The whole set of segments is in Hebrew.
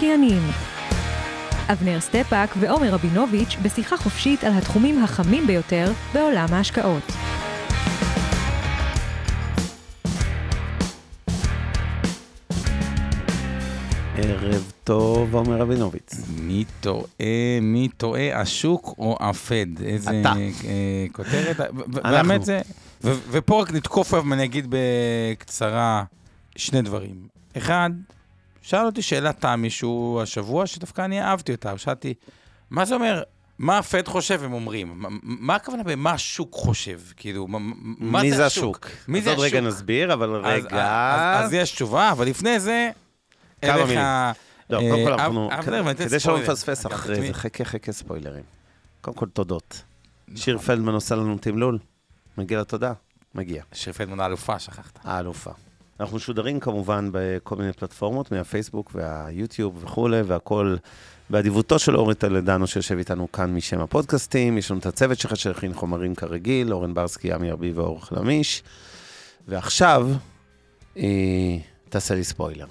המשקיענים אבנר סטפאק ועומר רבינוביץ' בשיחה חופשית על התחומים החמים ביותר בעולם ההשקעות. ערב טוב, עומר רבינוביץ. מי טועה, מי טועה, השוק או הפד? איזה אתה. אה, כותרת. אנחנו. זה, ופה רק נתקוף עליו ואני אגיד בקצרה שני דברים. אחד, שאל אותי שאלת תם מישהו השבוע, שדווקא אני אהבתי אותה. שאלתי, מה זה אומר? מה הפד חושב הם אומרים? מה- מה הכוונה במה השוק חושב? כאילו, מה- מה זה זה השוק? השוק? מי אז זה עוד רגע השוק? נסביר, אבל אז- רגע... אז, אז יש תשובה, אבל לפני זה, כמה מילים. לא, אה, קודם כל אב- אנחנו... כדי שלא. נפספס אחרי זה, חכה חכה ספוילרים. קודם כל תודות. שיר פלדמן עושה לנו תמלול. מגיע לתודה? מגיע. שיר פלדמן האלופה, שכחת. האלופה. אנחנו משודרים כמובן בכל מיני פלטפורמות, מהפייסבוק והיוטיוב וכולי, והכל באדיבותו של אורי טלדנו שיושב איתנו כאן משם הפודקאסטים. יש לנו את הצוות שלך שהכין חומרים כרגיל, אורן ברסקי, עמי ארביב ואור חלמיש. ועכשיו, אה, תעשה לי ספוילר.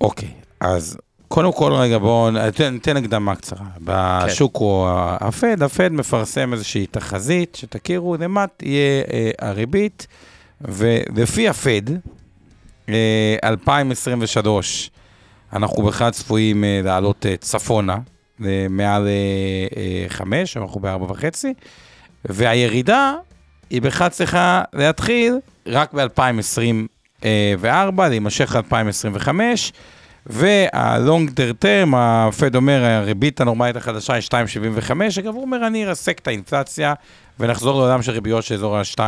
אוקיי, אז קודם כל רגע בואו ניתן, הקדמה קצרה. בשוק הוא הפד, הפד מפרסם איזושהי תחזית, שתכירו, למה תהיה אה, הריבית, ולפי הפד, 2023, אנחנו בכלל צפויים אה, לעלות אה, צפונה, אה, מעל אה, אה, 5, אנחנו בארבע וחצי, והירידה היא בכלל צריכה להתחיל רק ב-2024, להימשך ל-2025, והלונג טרם, הפד אומר, הריבית הנורמלית החדשה היא 2.75, אגב, הוא אומר, אני ארסק את האינפלציה ונחזור לעולם של ריביות של אזור ה-2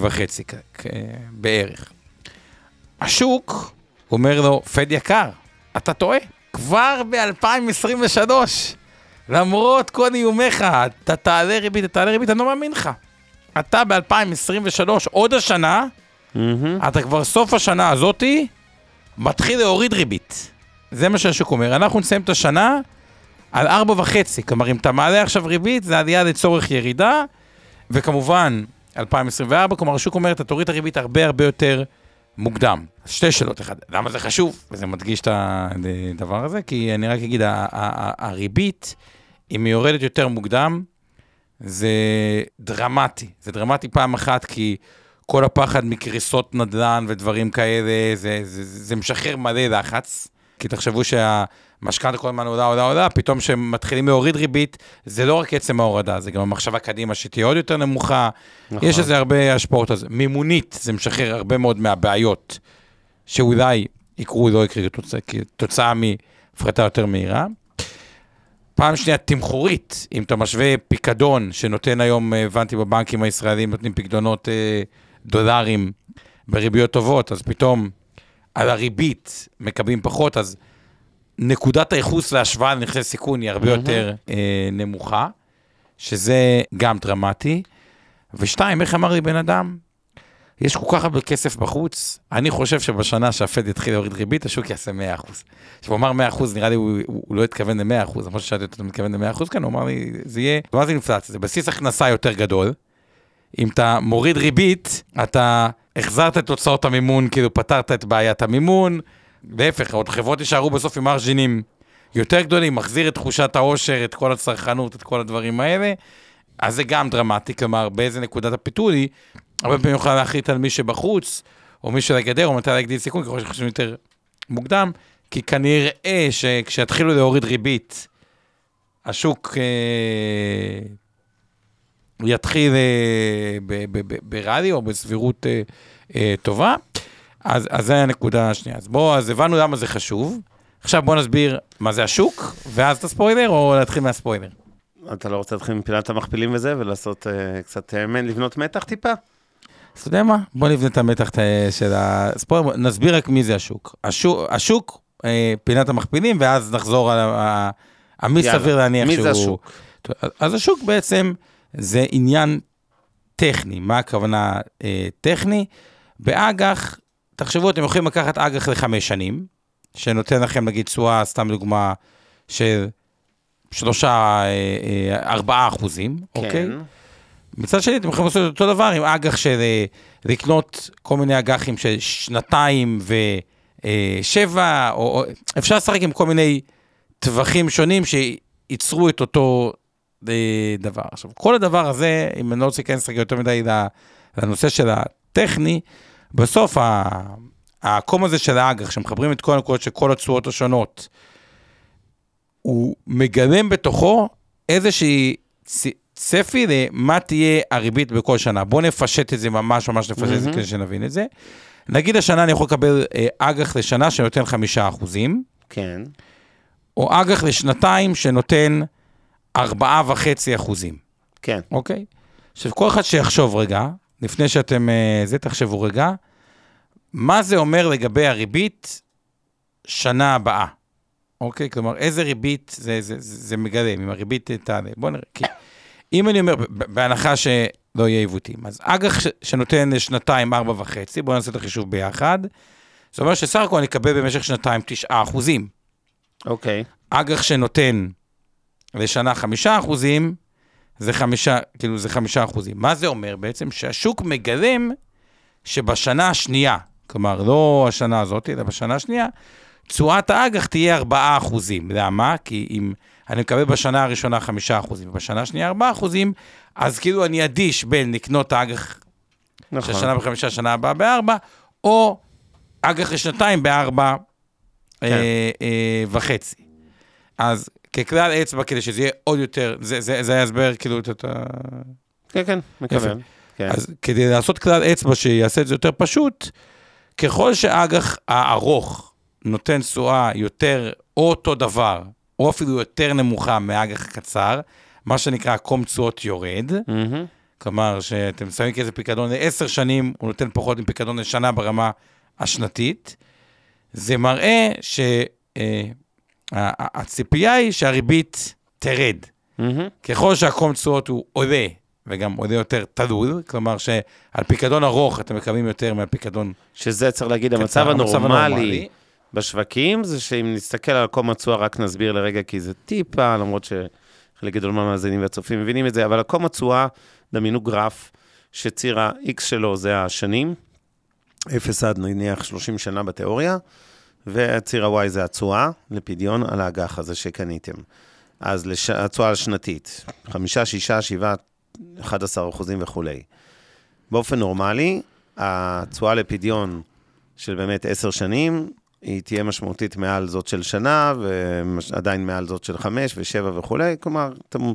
וחצי כ- כ- בערך. השוק אומר לו, פד יקר, אתה טועה, כבר ב-2023, למרות כל איומיך, אתה תעלה ריבית, אתה תעלה ריבית, אני לא מאמין לך. אתה ב-2023, עוד השנה, מהמם. אתה כבר סוף השנה הזאתי, מתחיל להוריד ריבית. זה מה שהשוק אומר. אנחנו נסיים את השנה על ארבע וחצי. כלומר, אם אתה מעלה עכשיו ריבית, זה עלייה לצורך ירידה, וכמובן, 2024, כלומר, השוק אומר, אתה תוריד את הריבית הרבה הרבה יותר מוקדם. שתי שאלות, אחד, למה זה חשוב? וזה מדגיש את הדבר הזה, כי אני רק אגיד, הריבית, אם היא יורדת יותר מוקדם, זה דרמטי. זה דרמטי פעם אחת, כי כל הפחד מקריסות נדל"ן ודברים כאלה, זה, זה, זה משחרר מלא לחץ. כי תחשבו שהמשכנתה כל הזמן עולה, עולה, עולה, פתאום כשהם מתחילים להוריד ריבית, זה לא רק עצם ההורדה, זה גם המחשבה קדימה שתהיה עוד יותר נמוכה. נכון. יש לזה הרבה השפעות זה. מימונית, זה משחרר הרבה מאוד מהבעיות, שאולי יקרו, לא יקרו כתוצאה- מהפחתה יותר מהירה. פעם שנייה, תמחורית, אם אתה משווה פיקדון שנותן היום, הבנתי בבנקים הישראלים, נותנים פיקדונות אה, דולרים בריביות טובות, אז פתאום על הריבית מקבלים פחות, אז נקודת הייחוס להשוואה לנכסי סיכון היא הרבה יותר אה, נמוכה, שזה גם דרמטי. ושתיים, איך אמר לי בן אדם? יש כל כך הרבה כסף בחוץ, אני חושב שבשנה שהפד יתחיל להוריד ריבית, השוק יעשה 100%. כשהוא אמר 100%, נראה לי הוא, הוא, לא התכוון ל-100%, למרות ששאלתי אותו, אתה מתכוון ל-100%? כן, הוא אמר לי, זה יהיה, מה זה אינפלציה? זה בסיס הכנסה יותר גדול. אם אתה מוריד ריבית, אתה החזרת את הוצאות המימון, כאילו פתרת את בעיית המימון. להפך, עוד חברות יישארו בסוף עם מרז'ינים יותר גדולים, מחזיר את תחושת העושר, את כל הצרכנות, את כל הדברים האלה. אז זה גם דרמטי, כלומר, באיזה נקודת הפיתול היא, הרבה פעמים יכולה להחליט על מי שבחוץ, או מי שלגדר, או מתי להגדיל סיכון, ככל שחושבים יותר מוקדם, כי כנראה שכשיתחילו להוריד ריבית, השוק אה, יתחיל אה, ב- ב- ב- בריאלי או בסבירות אה, אה, טובה. אז, אז זה הנקודה השנייה. אז בואו, אז הבנו למה זה חשוב. עכשיו בואו נסביר מה זה השוק, ואז את הספוילר, או להתחיל מהספוילר? אתה לא רוצה להתחיל מפינת המכפילים וזה, ולעשות אה, קצת, אה, לבנות מתח טיפה? אתה יודע מה? בוא נבנה את המתח אה, של הספורט, נסביר רק מי זה השוק. השוק, השוק אה, פינת המכפילים, ואז נחזור על ה- ה- מי יאללה. סביר להניח מי שהוא... זה השוק? אז השוק בעצם זה עניין טכני. מה הכוונה אה, טכני? באג"ח, תחשבו, אתם יכולים לקחת אג"ח לחמש שנים, שנותן לכם נגיד תשואה, סתם דוגמה, של שלושה, אה, אה, ארבעה אחוזים, אוקיי? כן. מצד שני, אתם יכולים לעשות אותו דבר עם אג"ח של אה, לקנות כל מיני אג"חים של שנתיים ושבע, או, או אפשר לשחק עם כל מיני טווחים שונים שייצרו את אותו דבר. עכשיו, כל הדבר הזה, אם אני לא רוצה להיכנס רגע יותר מדי לנושא של הטכני, בסוף ה- הקום הזה של האג"ח, שמחברים את כל הנקודות של כל התשואות השונות, הוא מגלם בתוכו איזושהי צ- צפי למה תהיה הריבית בכל שנה. בואו נפשט את זה ממש ממש נפשט את זה מהמם. כדי שנבין את זה. נגיד השנה אני יכול לקבל אה, אג"ח לשנה שנותן חמישה אחוזים, כן. או אג"ח לשנתיים שנותן ארבעה וחצי אחוזים, כן. אוקיי? עכשיו, כל אחד שיחשוב רגע, לפני שאתם, אה, זה תחשבו רגע, מה זה אומר לגבי הריבית שנה הבאה, אוקיי? כלומר, איזה ריבית זה, זה, זה, זה מגלם, אם הריבית תעלה. בואו נראה, כי אם אני אומר, בהנחה שלא יהיה עיוותים, אז אג"ח שנותן לשנתיים ארבע וחצי, בואו נעשה את החישוב ביחד, זאת אומרת שסך הכל אני אקבל במשך שנתיים תשעה אחוזים. אוקיי. אג"ח שנותן לשנה חמישה אחוזים, זה חמישה, כאילו זה חמישה אחוזים. מה זה אומר בעצם? שהשוק מגלם שבשנה השנייה, כלומר לא השנה הזאת, אלא בשנה השנייה, תשואת האג"ח תהיה ארבעה אחוזים. למה? כי אם אני מקבל בשנה הראשונה חמישה אחוזים, ובשנה השנייה ארבעה אחוזים, אז כאילו אני אדיש בין לקנות האג"ח נכון. של שנה בחמישה, שנה הבאה בארבע, או אג"ח לשנתיים בארבע כן. אה, אה, וחצי. אז ככלל אצבע, כדי שזה יהיה עוד יותר, זה, זה, זה היה הסבר, כאילו, אתה... כן, כן, מקבל. כן. אז כדי לעשות כלל אצבע שיעשה את זה יותר פשוט, ככל שאג"ח הארוך נותן תשואה יותר, או אותו דבר, או אפילו יותר נמוכה מאג"ח הקצר, מה שנקרא קום תשואות יורד, מהמם. כלומר, שאתם שמים כזה פיקדון לעשר שנים, הוא נותן פחות מפיקדון לשנה ברמה השנתית. זה מראה שהציפייה היא שהריבית תרד. מהמם. ככל שהקום תשואות הוא עולה, וגם עולה יותר תלול, כלומר שעל פיקדון ארוך אתם מקבלים יותר מהל פיקדון שזה צריך להגיד, קצר. המצב הנורמלי בשווקים, זה שאם נסתכל על קום התשואה, רק נסביר לרגע, כי זה טיפה, למרות שחלק גדול מהמאזינים והצופים מבינים את זה, אבל הקום התשואה, דמיינו גרף, שציר ה-X שלו זה השנים, 0 עד נניח 30 שנה בתיאוריה, והציר ה-Y זה התשואה לפדיון על האג"ח הזה שקניתם. אז לש... התשואה השנתית, 5, 6, 7, 11 אחוזים וכולי. באופן נורמלי, התשואה לפדיון של באמת 10 שנים, היא תהיה משמעותית מעל זאת של שנה, ועדיין מעל זאת של חמש ושבע וכולי. כלומר, אתם,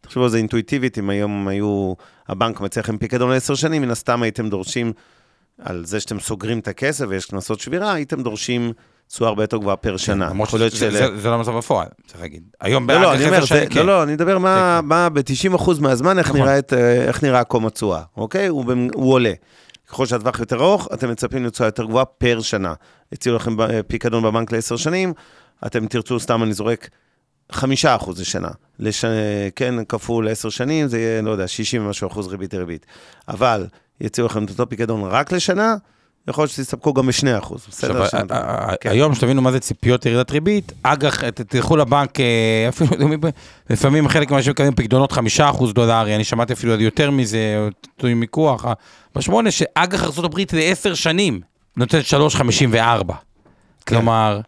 תחשבו על זה אינטואיטיבית, אם היום היו, הבנק מציע לכם פיקדון לעשר שנים, מן הסתם הייתם דורשים, על זה שאתם סוגרים את הכסף ויש קנסות שבירה, הייתם דורשים תשואה הרבה יותר גבוהה פר שנה. למרות שזה לא המצב בפועל, צריך להגיד. היום לא, לא, באג"ח אני אומר, עשר זה, שנים, כן. לא, לא, אני מדבר מה, מה ב-90% מהזמן, איך, נכון. נראה את, אה, התשואה, אוקיי? הוא, עולה. ככל שהטווח יותר ארוך, אתם מצפים לתשואה יותר גבוהה פר שנה. הציעו לכם ב- פיקדון בבנק לעשר שנים, אתם תרצו, סתם אני זורק, חמישה אחוז לשנה. לש... כן, כפול עשר שנים, זה יהיה, לא יודע, 60 ומשהו אחוז ריבית דריבית. אבל יציעו לכם את אותו פיקדון רק לשנה, יכול להיות שתסתפקו גם ב-2 אחוז. בסדר? כן. היום שתבינו מה זה ציפיות ירידת ריבית, אג"ח, תלכו לבנק, אה, אפילו, לפעמים חלק מהאנשים מקבלים פקדונות 5% דולרי, אני שמעתי אפילו יותר מזה, תלוי מיקוח, בשמונה שאג"ח ארה"ב לעשר שנים נותן 3.54. כלומר,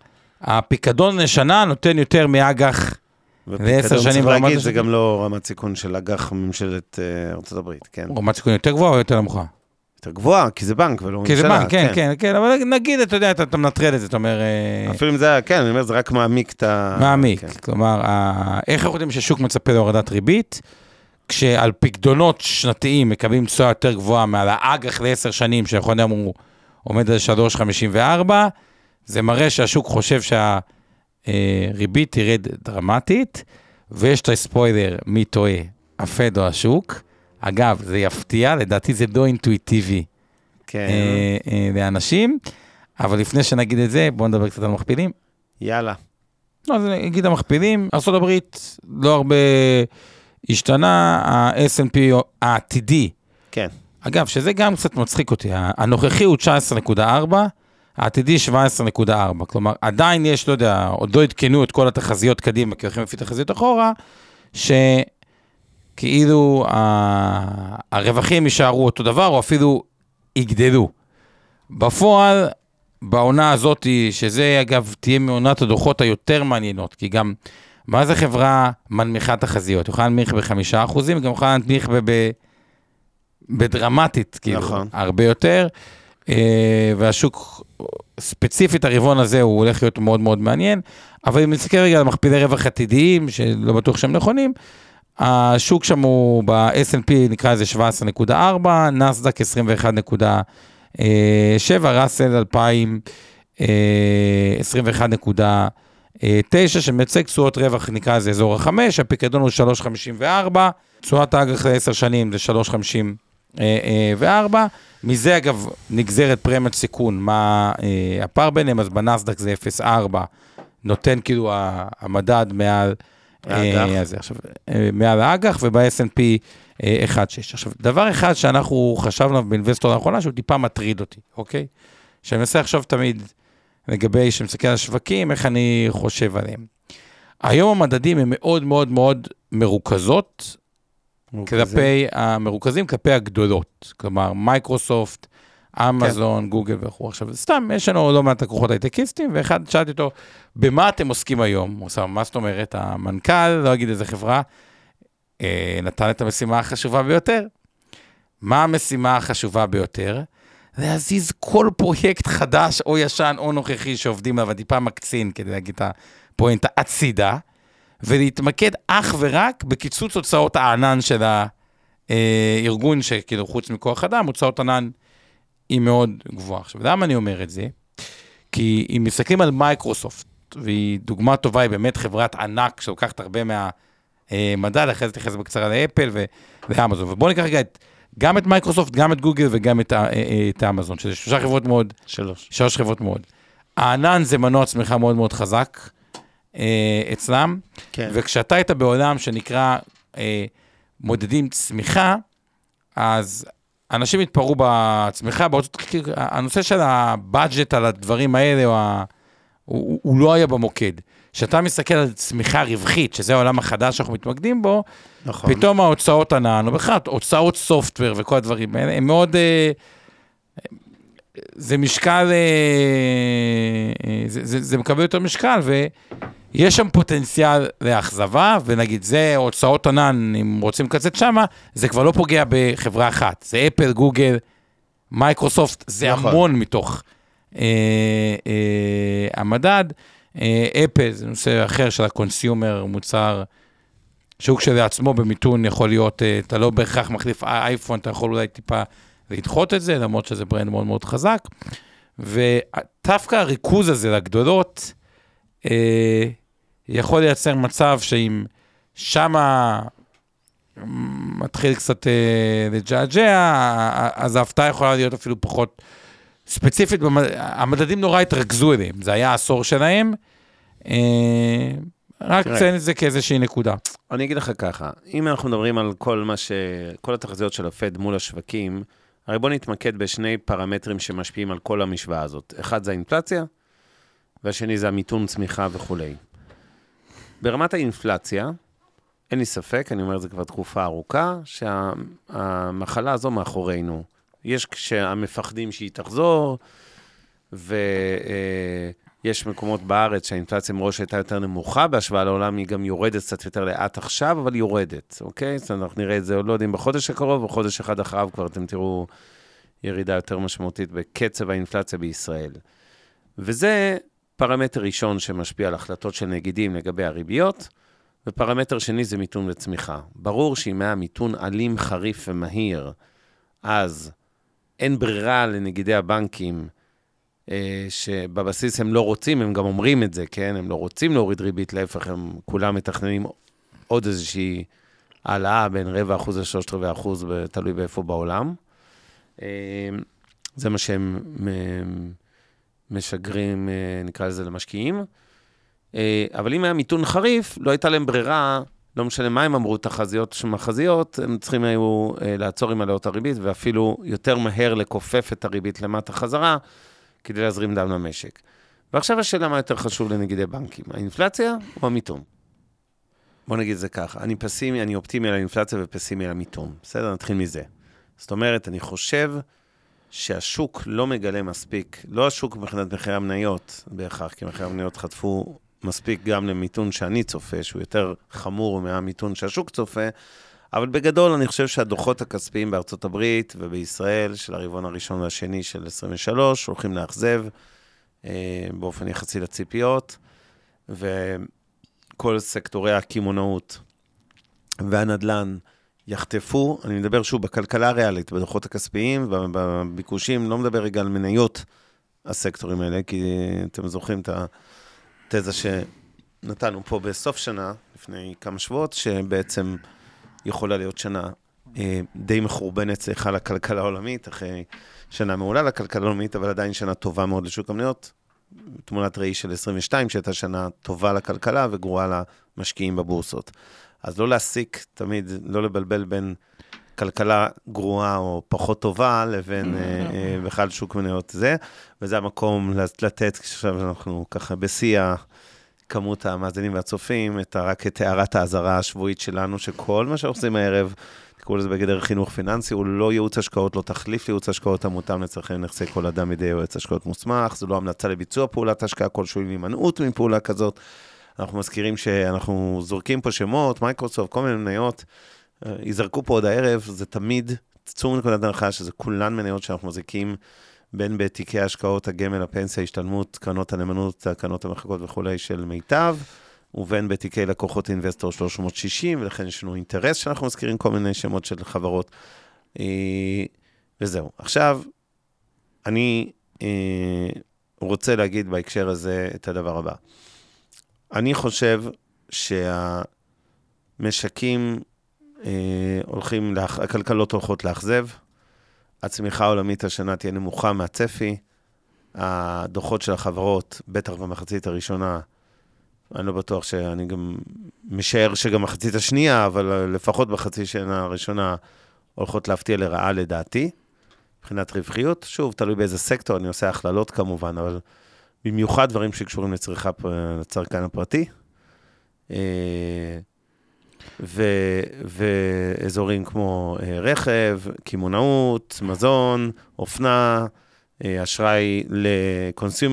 הפיקדון לשנה נותן יותר מאג"ח, לעשר שנים ברמת להגיד, זה. גם לא רמת סיכון של אג"ח ממשלת אה, ארצות הברית, כן. רמת סיכון יותר גבוהה או יותר נמוכה? יותר גבוהה, כי זה בנק ולא כי זה ממשלה. בנק, כן, כן, כן, אבל נגיד, אתה יודע, אתה מנטרל את זה, אתה אומר... אה, אפילו אם זה היה, כן, אני אומר, זה רק מעמיק את ה... מעמיק. כן. כלומר, איך אנחנו יודעים ששוק מצפה להורדת ריבית? כשעל פקדונות שנתיים מקבלים תשואה יותר גבוהה מעל האג"ח לעשר שנים, שיכול להיות הוא עומד על 3.54, זה מראה שהשוק חושב שהריבית תרד דרמטית, ויש את הספוילר, מי טועה, הפד או השוק. אגב, זה יפתיע, לדעתי זה לא אינטואיטיבי כן, אה, אה, לאנשים. אבל לפני שנגיד את זה, בואו נדבר קצת על מכפילים. יאללה. לא, אז נגיד המכפילים, ארה"ב לא הרבה השתנה, ה-S&P העתידי, כן. אגב, שזה גם קצת מצחיק אותי, הנוכחי הוא 19.4, העתידי 17.4, כלומר עדיין יש, לא יודע, עוד לא עדכנו את כל התחזיות קדימה, כי הולכים לפי תחזיות אחורה, שכאילו ה- הרווחים יישארו אותו דבר, או אפילו יגדלו. בפועל, בעונה הזאת, שזה אגב תהיה מעונת הדוחות היותר מעניינות, כי גם, מה זה חברה מנמיכה תחזיות? יכולה להנמיך בחמישה אחוזים, גם יכולה להנמיך ב... ב בדרמטית, כאילו, נכון. הרבה יותר. אה, והשוק, ספציפית הרבעון הזה, הוא הולך להיות מאוד מאוד מעניין. אבל אם נסתכל רגע על מכפילי רווח עתידיים, שלא בטוח שהם נכונים, השוק שם הוא ב-S&P נקרא לזה 17.4, נסדק 21.7, ראסל 2000, אה, 21.9, שמייצג תשואות רווח נקרא לזה אזור ה-5, הפיקדון הוא 3.54, תשואת האג"ח ל-10 שנים זה 3.54, מזה אגב נגזרת פרמיית סיכון, מה אה, הפער ביניהם, אז בנסדק זה 0.4, נותן כאילו המדד מעל... האג"ח. אה, אז עכשיו, אה, מעל האג"ח, וב-S&P 1.6. עכשיו, דבר אחד שאנחנו חשבנו עליו באינבסטור לאחרונה, שהוא טיפה מטריד אותי, אוקיי? שאני מנסה לחשוב תמיד לגבי, שמסתכל על השווקים, איך אני חושב עליהם. היום המדדים הם מאוד מאוד מאוד מרוכזות, כלפי המרוכזים, כלפי הגדולות. כלומר, מייקרוסופט, אמזון, גוגל וכו'. עכשיו, סתם, יש לנו לא מעט לקוחות הייטקיסטים, ואחד, שאלתי אותו, במה אתם עוסקים היום? הוא עושה, מה זאת אומרת? המנכ"ל, לא אגיד איזה חברה, אה, נתן את המשימה החשובה ביותר. מה המשימה החשובה ביותר? להזיז כל פרויקט חדש או ישן או נוכחי שעובדים עליו, אני טיפה מקצין כדי להגיד את הפואנטה הצידה, ולהתמקד אך ורק בקיצוץ הוצאות הענן של הארגון, שכאילו חוץ מכוח אדם, הוצאות ענן היא מאוד גבוהה. עכשיו, למה אני אומר את זה? כי אם מסתכלים על מייקרוסופט, והיא דוגמה טובה, היא באמת חברת ענק שלוקחת הרבה מהמדד, אחרי זה תתייחס בקצרה לאפל ו- ואמזון. ובואו ניקח רגע את, גם את מייקרוסופט, גם את גוגל וגם את, ה- את האמזון, שזה שלושה חברות מאוד, שלוש. שלוש חברות מאוד. הענן זה מנוע צמיחה מאוד מאוד חזק אה, אצלם, כן. וכשאתה היית בעולם שנקרא אה, מודדים צמיחה, אז אנשים התפרעו בצמיחה, בארצות, כאילו, הנושא של הבאג'ט על הדברים האלה, הוא, ה- הוא, הוא לא היה במוקד. כשאתה מסתכל על צמיחה רווחית, שזה העולם החדש שאנחנו מתמקדים בו, נכון. פתאום ההוצאות ענן, או בכלל הוצאות סופטוור וכל הדברים האלה, הם מאוד... אה, זה משקל, אה, אה, זה, זה, זה מקבל יותר משקל, ויש שם פוטנציאל לאכזבה, ונגיד זה הוצאות ענן, אם רוצים לקצץ שמה, זה כבר לא פוגע בחברה אחת. זה אפל, גוגל, מייקרוסופט, זה נכון. המון מתוך אה, אה, המדד. אה, אפל זה נושא אחר של ה consumer, מוצר, שוק שלעצמו במיתון יכול להיות, אה, אתה לא בהכרח מחליף אייפון, אתה יכול אולי טיפה לדחות את זה, למרות שזה ברנד מאוד מאוד חזק. ודווקא הריכוז הזה לגדולות, אה, יכול לייצר מצב שאם שמה מתחיל קצת אה, לג'עג'ע, אז ההפתעה יכולה להיות אפילו פחות ספציפית. במד... המדדים נורא התרכזו אליהם, זה היה העשור שלהם. אה, רק תראה. ציין את זה כאיזושהי נקודה. אני אגיד לך ככה, אם אנחנו מדברים על כל מה ש... כל התחזיות של הפד מול השווקים, הרי בוא נתמקד בשני פרמטרים שמשפיעים על כל המשוואה הזאת. אחד זה האינפלציה, והשני זה המיתון צמיחה וכולי. ברמת האינפלציה, אין לי ספק, אני אומר את זה כבר תקופה ארוכה, שהמחלה הזו מאחורינו. יש שהמפחדים שהיא תחזור, ויש מקומות בארץ שהאינפלציה מראש הייתה יותר נמוכה בהשוואה לעולם, היא גם יורדת קצת יותר לאט עכשיו, אבל יורדת, אוקיי? אז אנחנו נראה את זה, לא יודעים בחודש הקרוב, או חודש אחד אחריו כבר אתם תראו ירידה יותר משמעותית בקצב האינפלציה בישראל. וזה פרמטר ראשון שמשפיע על החלטות של נגידים לגבי הריביות, ופרמטר שני זה מיתון וצמיחה. ברור שאם היה מיתון אלים, חריף ומהיר, אז אין ברירה לנגידי הבנקים, אה, שבבסיס הם לא רוצים, הם גם אומרים את זה, כן? הם לא רוצים להוריד ריבית, להפך, הם כולם מתכננים עוד איזושהי העלאה בין רבע אחוז לשלושת רבעי אחוז, תלוי באיפה בעולם. אה, זה מה שהם משגרים, אה, נקרא לזה, למשקיעים. אה, אבל אם היה מיתון חריף, לא הייתה להם ברירה, לא משנה מה הם אמרו, תחזיות שמחזיות, הם צריכים היו אה, לעצור עם עליות הריבית, ואפילו יותר מהר לכופף את הריבית למטה חזרה, כדי להזרים דם למשק. ועכשיו השאלה מה יותר חשוב לנגידי בנקים, האינפלציה או המיתון? בוא נגיד את זה ככה, אני פסימי, אני אופטימי על האינפלציה ופסימי על המיתון. בסדר, נתחיל מזה. זאת אומרת, אני חושב שהשוק לא מגלה מספיק, לא השוק מבחינת מחירי המניות בהכרח, כי מחירי המניות חטפו מספיק גם למיתון שאני צופה, שהוא יותר חמור מהמיתון שהשוק צופה, אבל בגדול אני חושב שהדוחות הכספיים בארצות הברית ובישראל, של הרבעון הראשון והשני של 23, הולכים לאכזב אה, באופן יחסי לציפיות, וכל סקטורי הקמעונאות והנדל"ן, יחטפו, אני מדבר שוב בכלכלה הריאלית, בדוחות הכספיים, בביקושים, לא מדבר רגע על מניות הסקטורים האלה, כי אתם זוכרים את התזה שנתנו פה בסוף שנה, לפני כמה שבועות, שבעצם יכולה להיות שנה אה, די מחורבנת, סליחה, לכלכלה העולמית, אחרי שנה מעולה לכלכלה העולמית, אבל עדיין שנה טובה מאוד לשוק המניות. תמונת ראי של 22, שהייתה שנה טובה לכלכלה וגרועה למשקיעים בבורסות. אז לא להסיק תמיד, לא לבלבל בין כלכלה גרועה או פחות טובה, לבין אה, אה, בכלל שוק מניות זה, וזה המקום לתת, עכשיו אנחנו ככה בשיא כמות המאזינים והצופים, את, רק את הערת האזהרה השבועית שלנו, שכל מה שאנחנו עושים הערב, תקראו לזה בגדר חינוך פיננסי, הוא לא ייעוץ השקעות, לא תחליף לייעוץ השקעות המותאם לצרכי נכסי כל אדם בידי יועץ השקעות מוסמך, זו לא המלצה לביצוע פעולת השקעה כלשהו עם הימנעות מפעולה כזאת. אנחנו מזכירים שאנחנו זורקים פה שמות, מייקרוסופט, כל מיני מניות, אה, ייזרקו פה עוד הערב, זה תמיד, צאו מנקודת הנחה שזה כולן מניות שאנחנו מחזיקים, בין בתיקי ההשקעות, הגמל, הפנסיה, השתלמות, קרנות הנאמנות, הקרנות המחלקות וכולי של מיטב, ובין בתיקי לקוחות אינבסטור 360, ולכן יש לנו אינטרס שאנחנו מזכירים כל מיני שמות של חברות. אה, וזהו. עכשיו, אני אה, רוצה להגיד בהקשר הזה את הדבר הבא. אני חושב שהמשקים אה, הולכים, לאח... הכלכלות הולכות לאכזב, הצמיחה העולמית השנה תהיה נמוכה מהצפי, הדוחות של החברות, בטח במחצית הראשונה, אני לא בטוח שאני גם משער שגם מחצית השנייה, אבל לפחות בחצי שנה הראשונה הולכות להפתיע לרעה לדעתי, מבחינת רווחיות. שוב, תלוי באיזה סקטור, אני עושה הכללות כמובן, אבל במיוחד דברים שקשורים לצריכה, לצרכן הפרטי. אה, ו, ואזורים כמו אה, רכב, קמעונאות, מזון, אופנה, אה, אשראי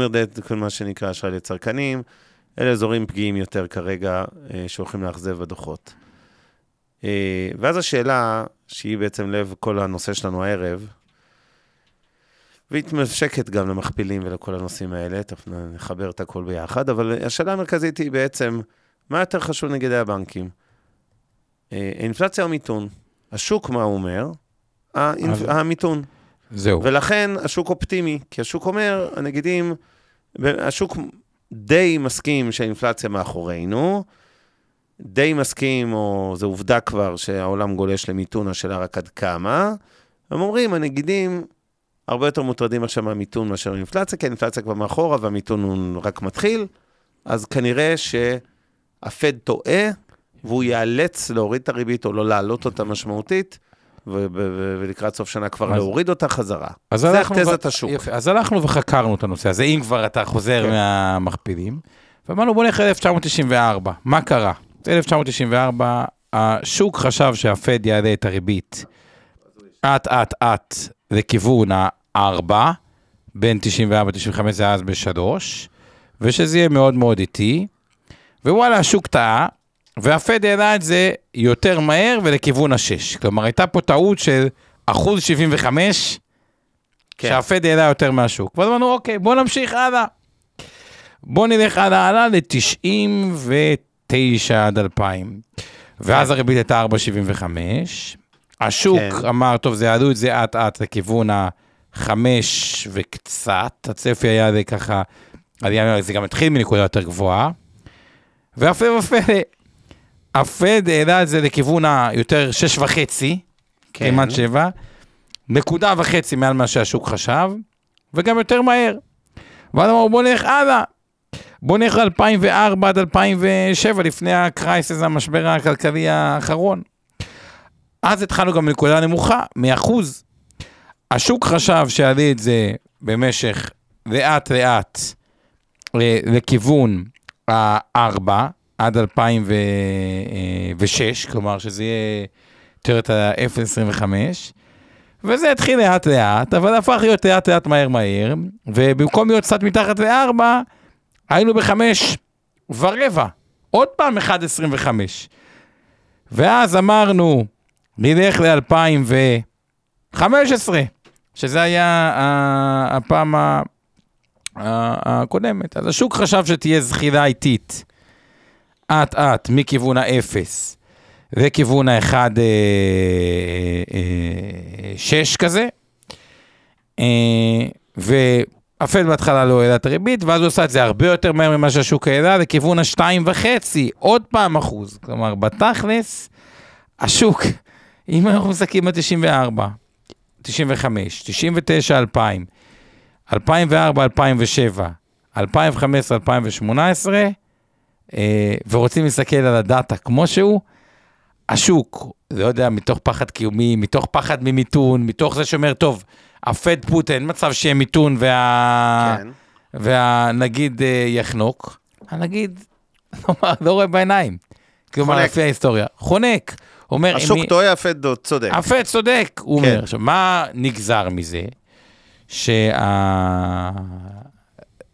debt, כל מה שנקרא אשראי לצרכנים. אלה אזורים פגיעים יותר כרגע שהולכים לאכזב בדוחות. ואז השאלה, שהיא בעצם לב כל הנושא שלנו הערב, והיא מתמשקת גם למכפילים ולכל הנושאים האלה, תכף נחבר את הכל ביחד, אבל השאלה המרכזית היא בעצם, מה יותר חשוב נגד הבנקים? אה, אינפלציה או מיתון? השוק, מה הוא אומר? האינפ... המיתון. זהו. ולכן השוק אופטימי, כי השוק אומר, הנגידים, השוק די מסכים שהאינפלציה מאחורינו, די מסכים, או זו עובדה כבר, שהעולם גולש למיתון, השאלה רק עד כמה. הם אומרים, הנגידים הרבה יותר מוטרדים עכשיו מהמיתון מאשר האינפלציה, כי האינפלציה כבר מאחורה והמיתון הוא רק מתחיל, אז כנראה שהפד טועה, והוא ייאלץ להוריד את הריבית או לא להעלות אותה משמעותית. ולקראת סוף שנה כבר אז, להוריד אותה חזרה. זה תזת השוק. יפה, אז הלכנו וחקרנו את הנושא הזה, אם כבר אתה חוזר כן. מהמכפילים, ואמרנו בוא נלך ל-1994, מה קרה? 1994, השוק חשב שהפד יעלה את הריבית אט אט אט לכיוון ה-4, בין 94-95 זה אז ב-3, ושזה יהיה מאוד מאוד איטי, ווואלה, השוק טעה, והפד העלה את זה יותר מהר ולכיוון ה-6. כלומר, הייתה פה טעות של אחוז 75, כן. שהפד העלה יותר מהשוק. ואז אמרנו, אוקיי, בוא נמשיך הלאה. בוא נלך הלאה הלאה ל-99 עד 2000. ואז כן. הריבית הייתה 4.75, השוק כן. אמר, טוב, זה יעלו את זה אט-אט לכיוון החמש וקצת, הצפי היה זה ככה, זה גם התחיל מנקודה יותר גבוהה, והפלא ופלא, הפד העלה את זה לכיוון היותר שש וחצי, כן. כמעט שבע, נקודה וחצי מעל מה שהשוק חשב, וגם יותר מהר. ואז אמרו בוא נלך הלאה. בוא נלך ל-2004 עד 2007, לפני הקרייסס, המשבר הכלכלי האחרון. אז התחלנו גם מנקודה נמוכה, מאחוז. השוק חשב שיעלה את זה במשך לאט לאט אה, לכיוון ה-4 עד 2006, כלומר שזה יהיה יותר את ה-0.25, וזה התחיל לאט לאט, אבל הפך להיות לאט לאט מהר מהר, ובמקום להיות קצת מתחת ל-4, היינו בחמש ורבע, עוד פעם 1.25. ואז אמרנו, נלך ל-2015, שזה היה הפעם הקודמת. אז השוק חשב שתהיה זחילה איטית, אט אט, מכיוון האפס וכיוון האחד אה, אה, שש כזה. אה, והפד בהתחלה לא העלה את הריבית, ואז הוא עושה את זה הרבה יותר מהר ממה שהשוק העלה, לכיוון השתיים וחצי, עוד פעם אחוז. כלומר, בתכלס, השוק, אם אנחנו מסתכלים ב-94, 95, 99, 2000, 2004, 2007, 2015, 2018, ורוצים להסתכל על הדאטה כמו שהוא, השוק, לא יודע, מתוך פחד קיומי, מתוך פחד ממיתון, מתוך זה שאומר, טוב, הפד פוט, אין מצב שיהיה מיתון וה... כן. והנגיד אה, יחנוק, הנגיד לא רואה בעיניים. כלומר, לפי ההיסטוריה. חונק. אומר... השוק טועה, הפד צודק. הפד צודק, הוא כן. אומר. עכשיו, מה נגזר מזה? שה...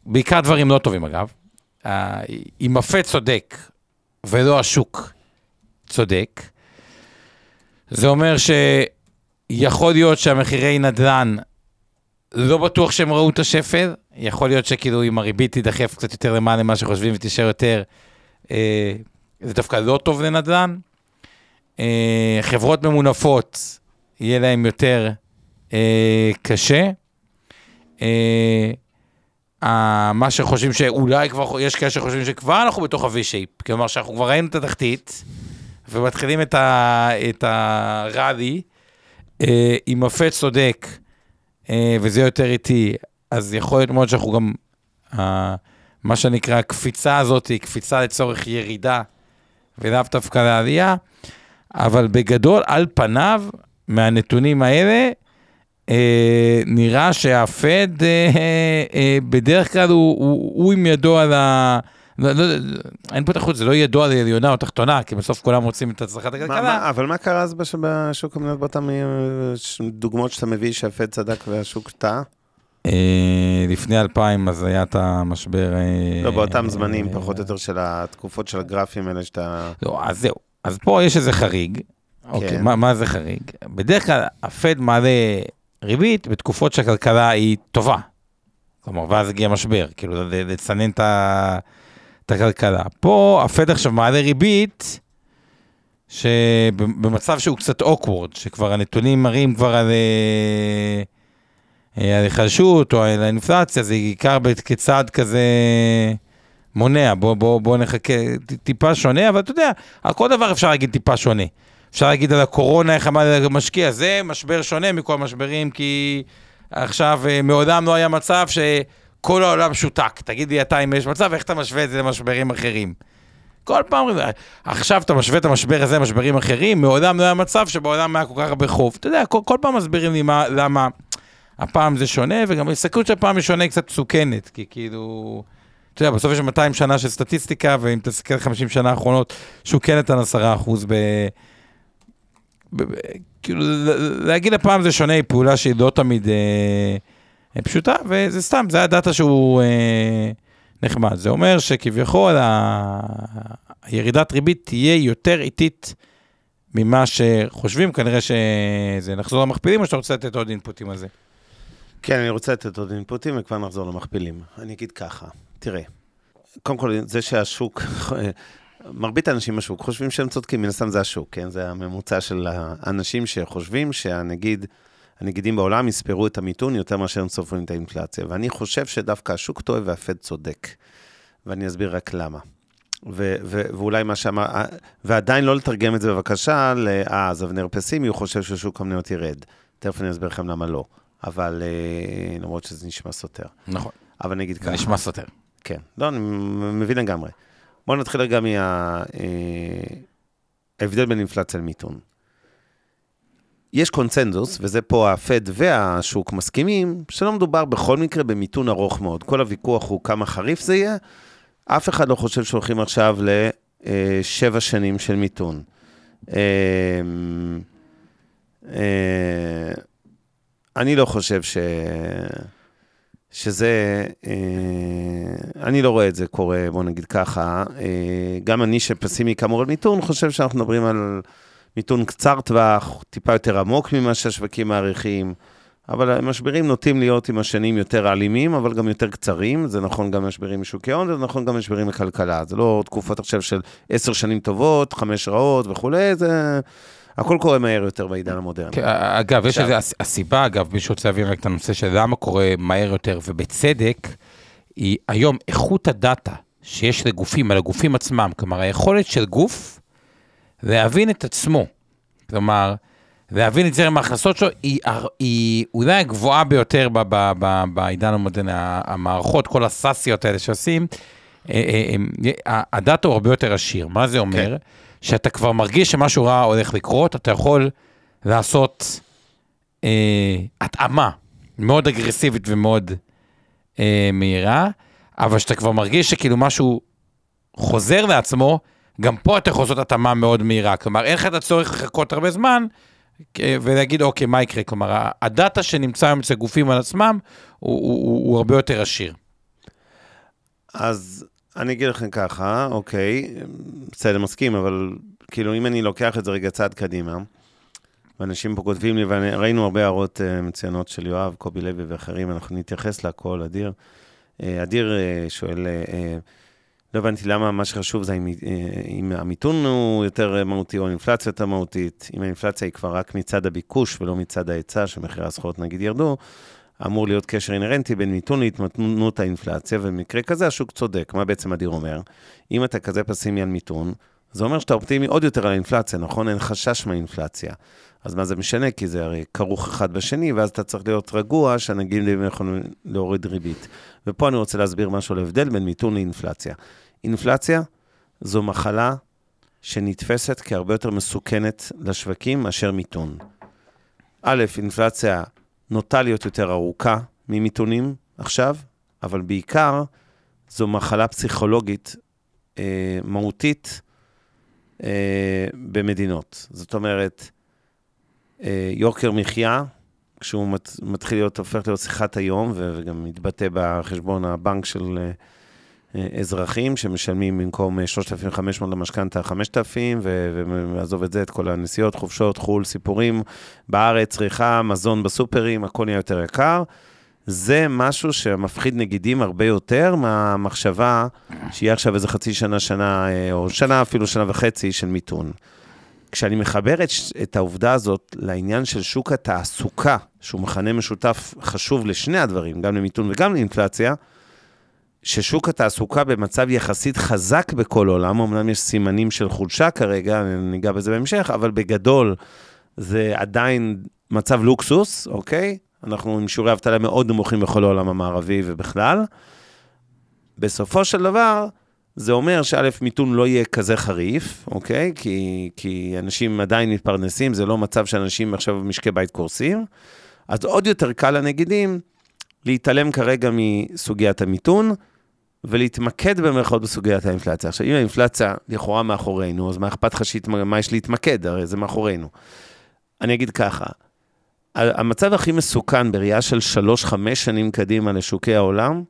בעיקר דברים לא טובים אגב. אם הפד צודק ולא השוק צודק, זה אומר שיכול להיות שהמחירי נדל"ן, לא בטוח שהם ראו את השפל, יכול להיות שכאילו אם הריבית תידחף קצת יותר למעלה ממה שחושבים ותישאר יותר, אה, זה דווקא לא טוב לנדל"ן. אה, חברות ממונפות, יהיה להם יותר אה, קשה. אה, מה שחושבים שאולי כבר, יש כאלה שחושבים שכבר אנחנו בתוך ה-V-shape, כלומר שאנחנו כבר ראינו את התחתית, ומתחילים את, ה, את הראלי, אה, עם הפט צודק, אה, וזה יותר איטי, אז יכול להיות מאוד שאנחנו גם, אה, מה שנקרא, הקפיצה הזאת היא קפיצה לצורך ירידה, ולאו דווקא לעלייה, אבל בגדול, על פניו, מהנתונים האלה, אה, נראה שהפד אה, אה, בדרך כלל הוא, הוא, הוא עם ידו על ה... לא, לא, אין פה תחרות, זה לא ידוע על עליונה או תחתונה, כי בסוף כולם רוצים את הצלחת הכלכלה. אבל מה קרה אז בשוק המניות באותם דוגמאות שאתה מביא שהפד צדק והשוק טעה? לפני 2000 אז היה את המשבר... לא, באותם זמנים, פחות או יותר של התקופות של הגרפים האלה שאתה... לא, אז זהו. אז פה יש איזה חריג. אוקיי, כן. מה, מה זה חריג? בדרך כלל הפד מעלה ריבית בתקופות שהכלכלה היא טובה. כלומר, ואז הגיע משבר, כאילו לצנן את הכלכלה. פה הפד עכשיו מעלה ריבית, שבמצב שהוא קצת אוקוורד, שכבר הנתונים מראים כבר על אה, היחלשות או על האינפלציה, זה בעיקר כצעד כזה מונע, בוא, בוא, בוא נחכה, טיפה שונה, אבל אתה יודע, על כל דבר אפשר להגיד טיפה שונה. אפשר להגיד על הקורונה, איך אמר המשקיע, זה משבר שונה מכל המשברים, כי עכשיו אה, מעולם לא היה מצב שכל העולם שותק. תגיד לי אתה אם יש מצב, איך אתה משווה את זה למשברים אחרים? כל פעם, עכשיו אתה משווה את המשבר הזה למשברים אחרים, מעולם לא היה מצב שבעולם היה כל כך הרבה חוב. אתה יודע, כל, כל פעם מסבירים לי מה, למה הפעם זה שונה, וגם ההסתכלות של הפעם היא שונה קצת מסוכנת, כי כאילו... אתה יודע, בסוף יש 200 שנה של סטטיסטיקה, ואם תסתכל 50 שנה האחרונות, שהוא כן נתן 10 אחוז ב... כאילו, להגיד הפעם זה שונה, היא פעולה שהיא לא תמיד אה, פשוטה, וזה סתם, זה הדאטה שהוא אה, נחמד. זה אומר שכביכול ה... הירידת ריבית תהיה יותר איטית ממה שחושבים, כנראה שזה נחזור למכפילים, או שאתה רוצה לתת עוד אינפוטים על זה? כן, אני רוצה לתת עוד אינפוטים, וכבר נחזור למכפילים. אני אגיד ככה, תראה, קודם כל, זה שהשוק מרבית האנשים בשוק חושבים שהם צודקים, מן הסתם זה השוק, כן? זה הממוצע של האנשים שחושבים שהנגיד, הנגידים בעולם יספרו את המיתון יותר מאשר הם סופרים את האינפלציה. ואני חושב שדווקא השוק טועה והפד צודק. ואני אסביר רק למה. ו- ו- ואולי מה שאמר, ועדיין לא לתרגם את זה בבקשה, אה, אז אבנר פסימי, הוא חושב ששוק המניות ירד. תכף אני אסביר לכם למה לא. אבל אה, למרות שזה נשמע סותר. נכון, אבל אני אגיד זה ככה. נשמע סותר. כן, לא, אני מבין לגמרי. בואו נתחיל רגע מההבדל בין אינפלציה למיתון. יש קונצנזוס, וזה פה הפד והשוק מסכימים, שלא מדובר בכל מקרה במיתון ארוך מאוד. כל הוויכוח הוא כמה חריף זה יהיה. אף אחד לא חושב שהולכים עכשיו לשבע שנים של מיתון. אה, אה, אני לא חושב ש... שזה, אה, אני לא רואה את זה קורה, בוא נגיד ככה. אה, גם אני שפסימי כאמור על מיתון, חושב שאנחנו מדברים על מיתון קצר טווח, טיפה יותר עמוק ממה שהשווקים מעריכים, אבל המשברים נוטים להיות עם השנים יותר אלימים, אבל גם יותר קצרים. זה נכון גם משברים משוקי הון, וזה נכון גם משברים בכלכלה. זה לא תקופות עכשיו של עשר שנים טובות, חמש רעות וכולי, זה... הכל קורה מהר יותר בעידן המודרני. כן, אגב, יש איזה, הס- הסיבה, אגב, מי שרוצה להבין רק את הנושא של למה קורה מהר יותר, ובצדק, היא היום איכות הדאטה שיש לגופים, על הגופים עצמם, כלומר, היכולת של גוף להבין את עצמו, כלומר, להבין את זרם ההכנסות שלו, היא, היא אולי הגבוהה ביותר ב- ב- ב- בעידן המודרני. המערכות, כל הסאסיות האלה שעושים, אה, אה, הדאטה הוא הרבה יותר עשיר. מה זה אומר? שאתה כבר מרגיש שמשהו רע הולך לקרות, אתה יכול לעשות אה, התאמה מאוד אגרסיבית ומאוד אה, מהירה, אבל שאתה כבר מרגיש שכאילו משהו חוזר לעצמו, גם פה אתה יכול לעשות התאמה מאוד מהירה. כלומר, אין לך את הצורך לחכות הרבה זמן אה, ולהגיד, אוקיי, מה יקרה? כלומר, הדאטה שנמצא היום אצל גופים על עצמם, הוא, הוא, הוא, הוא הרבה יותר עשיר. אז אני אגיד לכם ככה, אוקיי, בסדר, מסכים, אבל כאילו, אם אני לוקח את זה רגע צעד קדימה, ואנשים פה כותבים לי, וראינו הרבה הערות אה, מצוינות של יואב, קובי לוי ואחרים, אנחנו נתייחס להכל, אדיר. אה, אדיר אה, שואל, לא הבנתי למה מה שחשוב זה אם, אם המיתון הוא יותר מהותי או האינפלציה יותר מהותית. אם האינפלציה היא כבר רק מצד הביקוש ולא מצד ההיצע, שמחירי הסחורות נגיד ירדו, אמור להיות קשר אינהרנטי בין מיתון להתמתנות האינפלציה, ובמקרה כזה השוק צודק. מה בעצם אדיר אומר? אם אתה כזה פסימי על מיתון, זה אומר שאתה אופטימי עוד יותר על האינפלציה, נכון? אין חשש מהאינפלציה. אז מה זה משנה? כי זה הרי כרוך אחד בשני, ואז אתה צריך להיות רגוע שהנגידים יכולים להוריד ריבית. ופה אני רוצה להסביר משהו על ההבדל בין מיתון לאינפלציה. אינפלציה זו מחלה שנתפסת כהרבה יותר מסוכנת לשווקים מאשר מיתון. א', אינפלציה נוטה להיות יותר ארוכה ממיתונים עכשיו, אבל בעיקר זו מחלה פסיכולוגית אה, מהותית אה, במדינות. זאת אומרת, אה, יוקר מחיה, כשהוא מת, מתחיל להיות, הופך להיות שיחת היום, וגם מתבטא בחשבון הבנק של אה, אזרחים שמשלמים במקום אה, 3,500 למשכנתה 5,000, ו- ועזוב את זה, את כל הנסיעות, חופשות, חו"ל, סיפורים, בארץ, צריכה, מזון בסופרים, הכל נהיה יותר יקר. זה משהו שמפחיד נגידים הרבה יותר מהמחשבה שיהיה עכשיו איזה חצי שנה, שנה, אה, או שנה, אפילו שנה וחצי של מיתון. כשאני מחבר את, את העובדה הזאת לעניין של שוק התעסוקה, שהוא מכנה משותף חשוב לשני הדברים, גם למיתון וגם לאינפלציה, ששוק התעסוקה במצב יחסית חזק בכל עולם, אמנם יש סימנים של חולשה כרגע, אני ניגע בזה בהמשך, אבל בגדול זה עדיין מצב לוקסוס, אוקיי? אנחנו עם שיעורי אבטלה מאוד נמוכים בכל העולם המערבי ובכלל. בסופו של דבר, זה אומר שא', מיתון לא יהיה כזה חריף, אוקיי? כי, כי אנשים עדיין מתפרנסים, זה לא מצב שאנשים עכשיו במשקי בית קורסים. אז עוד יותר קל לנגידים להתעלם כרגע מסוגיית המיתון, ולהתמקד במרכאות בסוגיית האינפלציה. עכשיו, אם האינפלציה לכאורה מאחורינו, אז מה אכפת לך. מה יש להתמקד? הרי זה מאחורינו. אני אגיד ככה, המצב הכי מסוכן בראייה של שלוש-חמש שנים קדימה לשוקי העולם,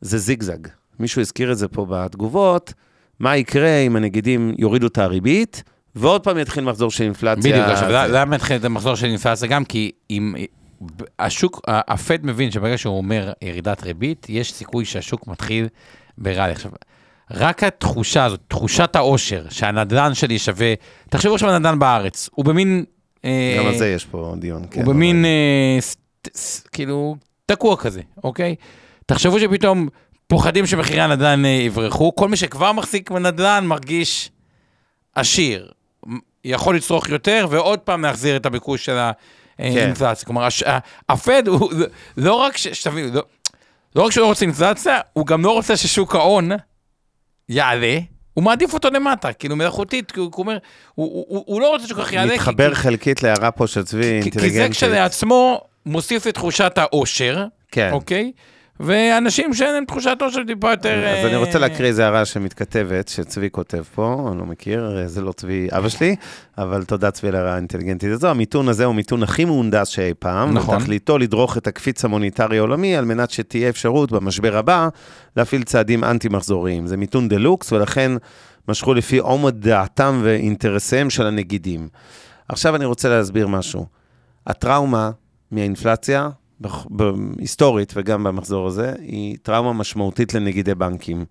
זה זיגזג. מישהו הזכיר את זה פה בתגובות, מה יקרה אם הנגידים יורידו את הריבית, ועוד פעם יתחיל מחזור של אינפלציה. בדיוק, עכשיו, למה התחיל את המחזור של אינפלציה גם? כי אם השוק, הפד מבין שברגע שהוא אומר ירידת ריבית, יש סיכוי שהשוק מתחיל ברלי. עכשיו, רק התחושה הזאת, תחושת העושר, שהנדל"ן שלי שווה, תחשבו עכשיו על הנדל"ן בארץ, הוא במין... אה, גם על זה יש פה דיון, כן. הוא במין, אה, כאילו, תקוע כזה, אוקיי? תחשבו שפתאום פוחדים שמחירי הנדל"ן אה, יברחו, כל מי שכבר מחזיק בנדל"ן מרגיש עשיר. יכול לצרוך יותר, ועוד פעם להחזיר את הביקוש של כן. אינפלציה. כלומר, הש- ה- הפד הוא לא רק, ש- שתבינו, לא- לא רק שהוא לא רוצה אינפלציה, הוא גם לא רוצה ששוק ההון יעלה, הוא מעדיף אותו למטה, כאילו מלאכותית, כי הוא אומר, הוא- הוא הוא- הוא לא רוצה שכל כך יעלה, מתחבר כי- חלקית להערה פה של צבי, כי- כי זה אינטליגנטית. כשלעצמו מוסיף לתחושת האושר, כן. אוקיי? ואנשים שאין להם תחושת אושר טיפה יותר... אז אני רוצה אה, להקריא איזה הערה שמתכתבת, שצבי כותב פה, אני לא מכיר, זה לא צבי אבא שלי, אבל תודה צבי על ההערה האינטליגנטית הזו. המיתון הזה הוא המיתון הכי מהונדס שאי פעם, נכון. ותכליתו לדרוך את הקפיץ המוניטרי העולמי, על מנת שתהיה אפשרות במשבר הבא להפעיל צעדים אנטי-מחזוריים. זה מיתון דה לוקס, ולכן משכו לפי עומד דעתם ואינטרסיהם של הנגידים. עכשיו אני רוצה להסביר משהו. הטראומה מהאינפלציה, היסטורית וגם במחזור הזה, היא טראומה משמעותית לנגידי בנקים.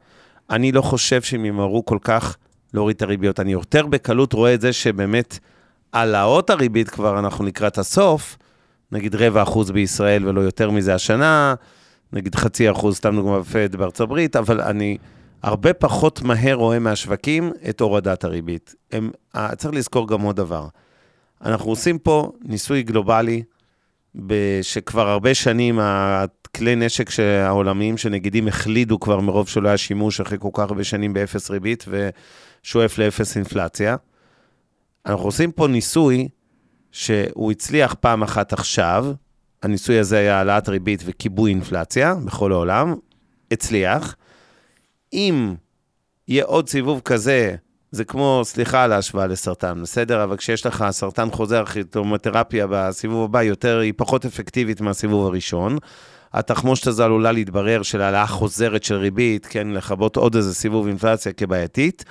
אני לא חושב שהם ימהרו כל כך להוריד את הריביות. אני יותר בקלות רואה את זה שבאמת העלאות הריבית כבר אנחנו לקראת הסוף, נגיד רבע אחוז בישראל ולא יותר מזה השנה, נגיד חצי אחוז, סתם דוגמה בפד בארצות הברית, אבל אני הרבה פחות מהר רואה מהשווקים את הורדת הריבית. הם, אה, צריך לזכור גם עוד דבר. אנחנו עושים פה ניסוי גלובלי, שכבר הרבה שנים הכלי נשק העולמיים שנגידים החלידו כבר מרוב שלא היה שימוש אחרי כל כך הרבה שנים באפס ריבית ושואף לאפס אינפלציה. אנחנו עושים פה ניסוי שהוא הצליח פעם אחת עכשיו, הניסוי הזה היה העלאת ריבית וכיבוי אינפלציה בכל העולם, הצליח. אם יהיה עוד סיבוב כזה, זה כמו, סליחה על ההשוואה לסרטן, בסדר? אבל כשיש לך סרטן חוזר, כימותרפיה בסיבוב הבא יותר, היא פחות אפקטיבית מהסיבוב הראשון. התחמושת הזו עלולה להתברר של העלאה חוזרת של ריבית, כן, לכבות עוד איזה סיבוב אינפלציה כבעייתית.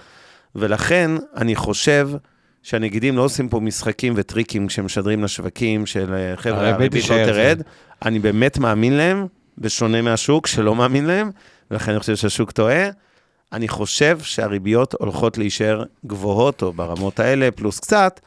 ולכן אני חושב שהנגידים לא עושים פה משחקים וטריקים כשהם משדרים לשווקים של אה, חבר'ה, הריבית לא תרד. אני באמת מאמין להם, בשונה מהשוק שלא מאמין להם, ולכן אני חושב שהשוק טועה. אני חושב שהריביות הולכות להישאר גבוהות, או ברמות האלה, פלוס קצת,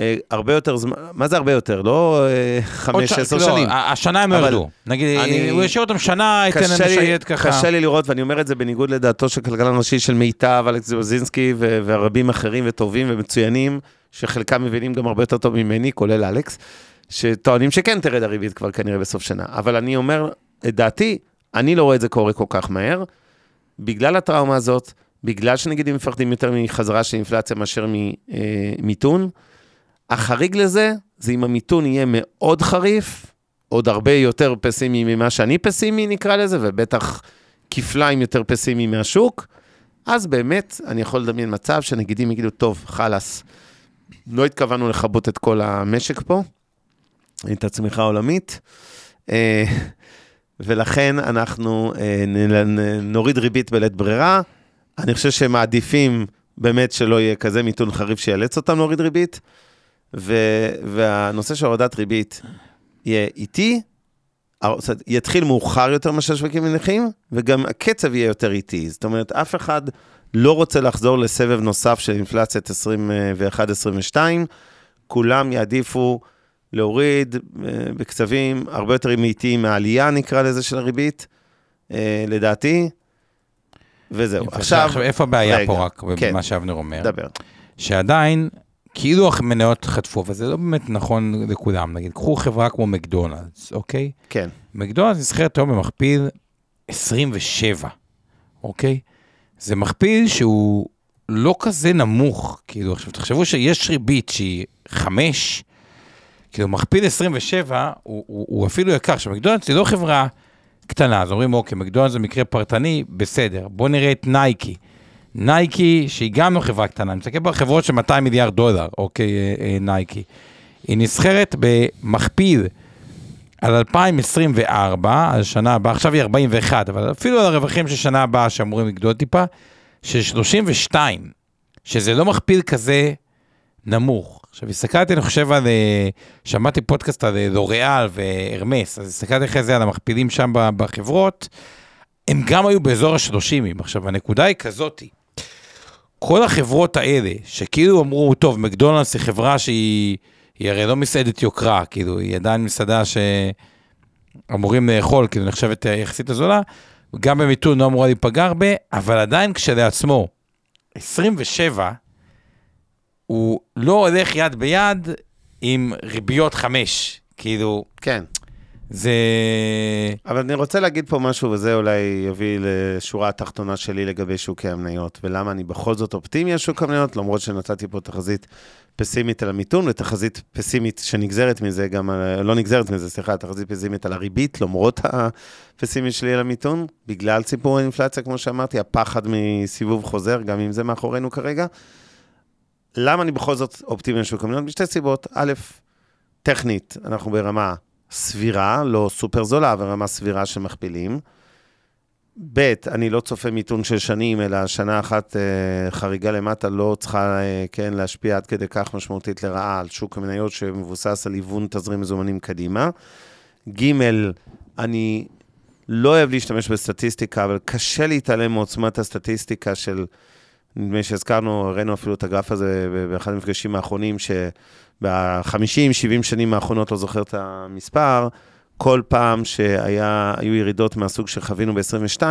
אה, הרבה יותר זמן, מה זה הרבה יותר? לא אה, חמש, ש- עשר לא, שנים. ה- השנה הם לא ירדו. נגיד, אני- הוא ישאיר אותם שנה, ייתן להם לשייט ככה. קשה לי לראות, ואני אומר את זה בניגוד לדעתו של כלכלן ראשי של מיטב, אלכס זוזינסקי ו- ורבים אחרים וטובים ומצוינים, שחלקם מבינים גם הרבה יותר טוב ממני, כולל אלכס, שטוענים שכן תרד הריבית כבר כנראה בסוף שנה. אבל אני אומר, את דעתי, אני לא רואה את זה קורה כל כך מהר, בגלל הטראומה הזאת, בגלל שנגידים מפחדים יותר מחזרה של אינפלציה מאשר ממיתון. החריג לזה, זה אם המיתון יהיה מאוד חריף, עוד הרבה יותר פסימי ממה שאני פסימי, נקרא לזה, ובטח כפליים יותר פסימי מהשוק, אז באמת אני יכול לדמיין מצב שנגידים יגידו, טוב, חלאס, לא התכוונו לכבות את כל המשק פה, את הצמיחה העולמית, אה, ולכן אנחנו אה, נוריד ריבית בלית ברירה. אני חושב שהם מעדיפים באמת שלא יהיה כזה מיתון חריף שיאלץ אותם להוריד ריבית, ו, והנושא של הורדת ריבית יהיה איטי, יתחיל מאוחר יותר ממה שהשווקים מניחים, וגם הקצב יהיה יותר איטי. זאת אומרת, אף אחד לא רוצה לחזור לסבב נוסף של אינפלציית 21-22, כולם יעדיפו להוריד אה, בקצבים הרבה יותר איטיים מהעלייה, נקרא לזה, של הריבית, אה, לדעתי, וזהו. עכשיו, איפה הבעיה רגע, פה רק, כן. במה שאבנר אומר? דבר. שעדיין, כאילו המניות חטפו, וזה לא באמת נכון לכולם, נגיד, קחו חברה כמו מקדונלדס, אוקיי? כן, מקדונלדס נסחרת היום במכפיל 27, אוקיי? זה מכפיל שהוא לא כזה נמוך, כאילו, עכשיו תחשבו שיש ריבית שהיא 5, כאילו מכפיל 27 הוא, הוא, הוא אפילו יקר, עכשיו מקדונלדס היא לא חברה קטנה, אז אומרים, אוקיי, מקדונלדס זה מקרה פרטני, בסדר, בואו נראה את נייקי. נייקי, שהיא גם לא חברה קטנה, אני מסתכל בחברות של 200 מיליארד דולר, אוקיי, אה, אה, נייקי. היא נסחרת במכפיל על 2024, על שנה הבאה, עכשיו היא 41, אבל אפילו על הרווחים של שנה הבאה שאמורים לגדול טיפה, של 32, שזה לא מכפיל כזה נמוך. עכשיו, הסתכלתי, אני חושב על, אה, שמעתי פודקאסט על אה, לוריאל והרמס, אז הסתכלתי אחרי זה על המכפילים שם בחברות, הם גם היו באזור ה-30. עכשיו, הנקודה היא כזאתי, כל החברות האלה, שכאילו אמרו, טוב, מקדונלדס היא חברה שהיא, היא הרי לא מסעדת יוקרה, כאילו, היא עדיין מסעדה שאמורים לאכול, כאילו, נחשבת אה, יחסית הזולה, גם במיתון לא אמורה להיפגע הרבה, אבל עדיין כשלעצמו, 27, הוא לא הולך יד ביד עם ריביות 5. כאילו, כן. זה... אבל אני רוצה להגיד פה משהו, וזה אולי יביא לשורה התחתונה שלי לגבי שוקי המניות, ולמה אני בכל זאת אופטימי על שוק המניות, למרות שנתתי פה תחזית פסימית על המיתון, ותחזית פסימית שנגזרת מזה, גם, על- לא נגזרת מזה, סליחה, תחזית פסימית על הריבית, למרות הפסימית שלי על המיתון, בגלל סיפור האינפלציה, כמו שאמרתי, הפחד מסיבוב חוזר, גם אם זה מאחורינו כרגע. למה אני בכל זאת אופטימי על שוק המניות? משתי סיבות. א', טכנית, אנחנו ברמה סבירה, לא סופר זולה, אבל רמה סבירה של מכפילים. ב', אני לא צופה מיתון של שנים, אלא שנה אחת אה, חריגה למטה לא צריכה, אה, כן, להשפיע עד כדי כך משמעותית לרעה על שוק המניות שמבוסס על היוון תזרים מזומנים קדימה. ג', אני לא אוהב להשתמש בסטטיסטיקה, אבל קשה להתעלם מעוצמת הסטטיסטיקה של, נדמה לי שהזכרנו, הראינו אפילו את הגרף הזה באחד המפגשים האחרונים, שב-50-70 שנים האחרונות, לא זוכר את המספר, כל פעם שהיו ירידות מהסוג שחווינו ב-22,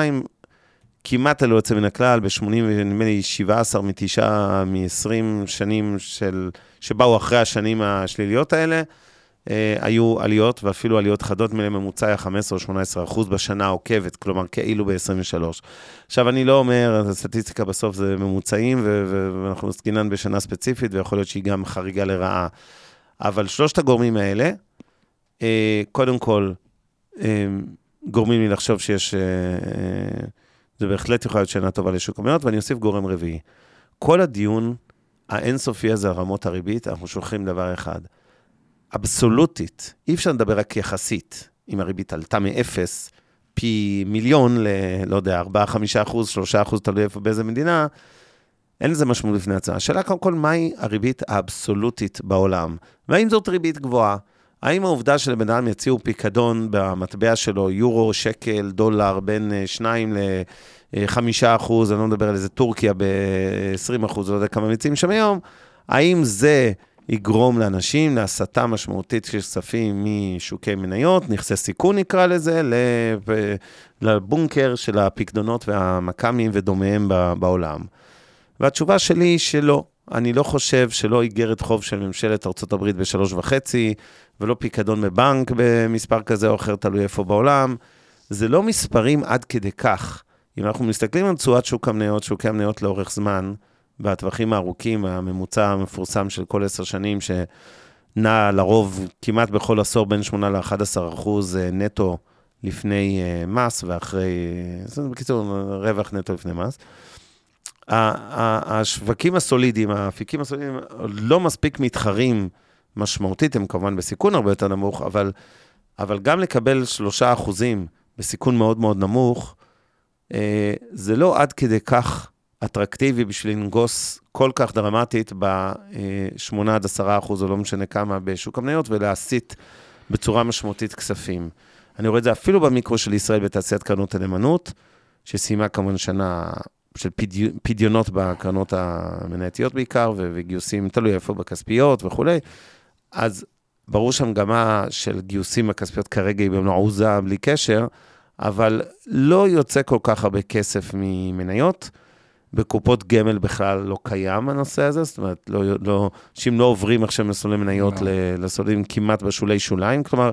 כמעט ללא יוצא מן הכלל, ב-80, נדמה לי 17 מתשעה מ-20 שנים של, שבאו אחרי השנים השליליות האלה, היו עליות, ואפילו עליות חדות מלממוצע היה 15 או 18 אחוז בשנה העוקבת, כלומר כאילו ב-23. עכשיו, אני לא אומר, הסטטיסטיקה בסוף זה ממוצעים, ואנחנו עסקינן בשנה ספציפית, ויכול להיות שהיא גם חריגה לרעה. אבל שלושת הגורמים האלה, אה, קודם כל, אה, גורמים לי לחשוב שיש... אה, אה, זה בהחלט יכול להיות שנה טובה לשוק המניות, ואני אוסיף גורם רביעי. כל הדיון האינסופי הזה על רמות הריבית, אנחנו שוכחים דבר אחד. אבסולוטית, אי אפשר לדבר רק יחסית. אם הריבית עלתה מאפס, פי מיליון ל... לא יודע, 4, 5 אחוז, 3 אחוז, תלוי איפה, באיזה מדינה, אין לזה משמעות לפני הצעה. השאלה קודם כל, מהי הריבית האבסולוטית בעולם? והאם זאת ריבית גבוהה? האם העובדה שלבן אדם יציעו פיקדון במטבע שלו, יורו, שקל, דולר, בין 2 ל-5 אחוז, אני לא מדבר על איזה טורקיה ב-20 אחוז, לא יודע כמה מציעים שם היום, האם זה יגרום לאנשים להסתה משמעותית של כספים משוקי מניות, נכסי סיכון נקרא לזה, לבונקר של הפקדונות והמכ"מים ודומיהם בעולם? והתשובה שלי היא שלא. אני לא חושב שלא איגרת חוב של ממשלת ארה"ב בשלוש וחצי, ולא פיקדון בבנק במספר כזה או אחר, תלוי איפה בעולם. זה לא מספרים עד כדי כך. אם אנחנו מסתכלים על תשואת שוק המניות, שוקי המניות לאורך זמן, בטווחים הארוכים, הממוצע המפורסם של כל עשר שנים, שנע לרוב כמעט בכל עשור בין 8 ל-11 אחוז נטו לפני מס, ואחרי, זה בקיצור, רווח נטו לפני מס. השווקים הסולידיים, האפיקים הסולידיים, לא מספיק מתחרים משמעותית, הם כמובן בסיכון הרבה יותר נמוך, אבל, אבל גם לקבל שלושה אחוזים בסיכון מאוד מאוד נמוך, זה לא עד כדי כך אטרקטיבי בשביל לנגוס כל כך דרמטית ב-8 עד 10 אחוז, או לא משנה כמה, בשוק המניות, ולהסיט בצורה משמעותית כספים. אני רואה את זה אפילו במיקרו של ישראל בתעשיית קרנות הנאמנות, שסיימה כמובן שנה של פדי... פדיונות בקרנות המנייתיות בעיקר, וגיוסים, תלוי איפה, בכספיות וכולי. אז ברור שהמגמה של גיוסים בכספיות כרגע היא במלוא עוזה, בלי קשר, אבל לא יוצא כל כך הרבה כסף ממניות. בקופות גמל בכלל לא קיים הנושא הזה, זאת אומרת, לא, לא, אנשים לא עוברים עכשיו מסלולי מניות לסולים כמעט בשולי שוליים, כלומר,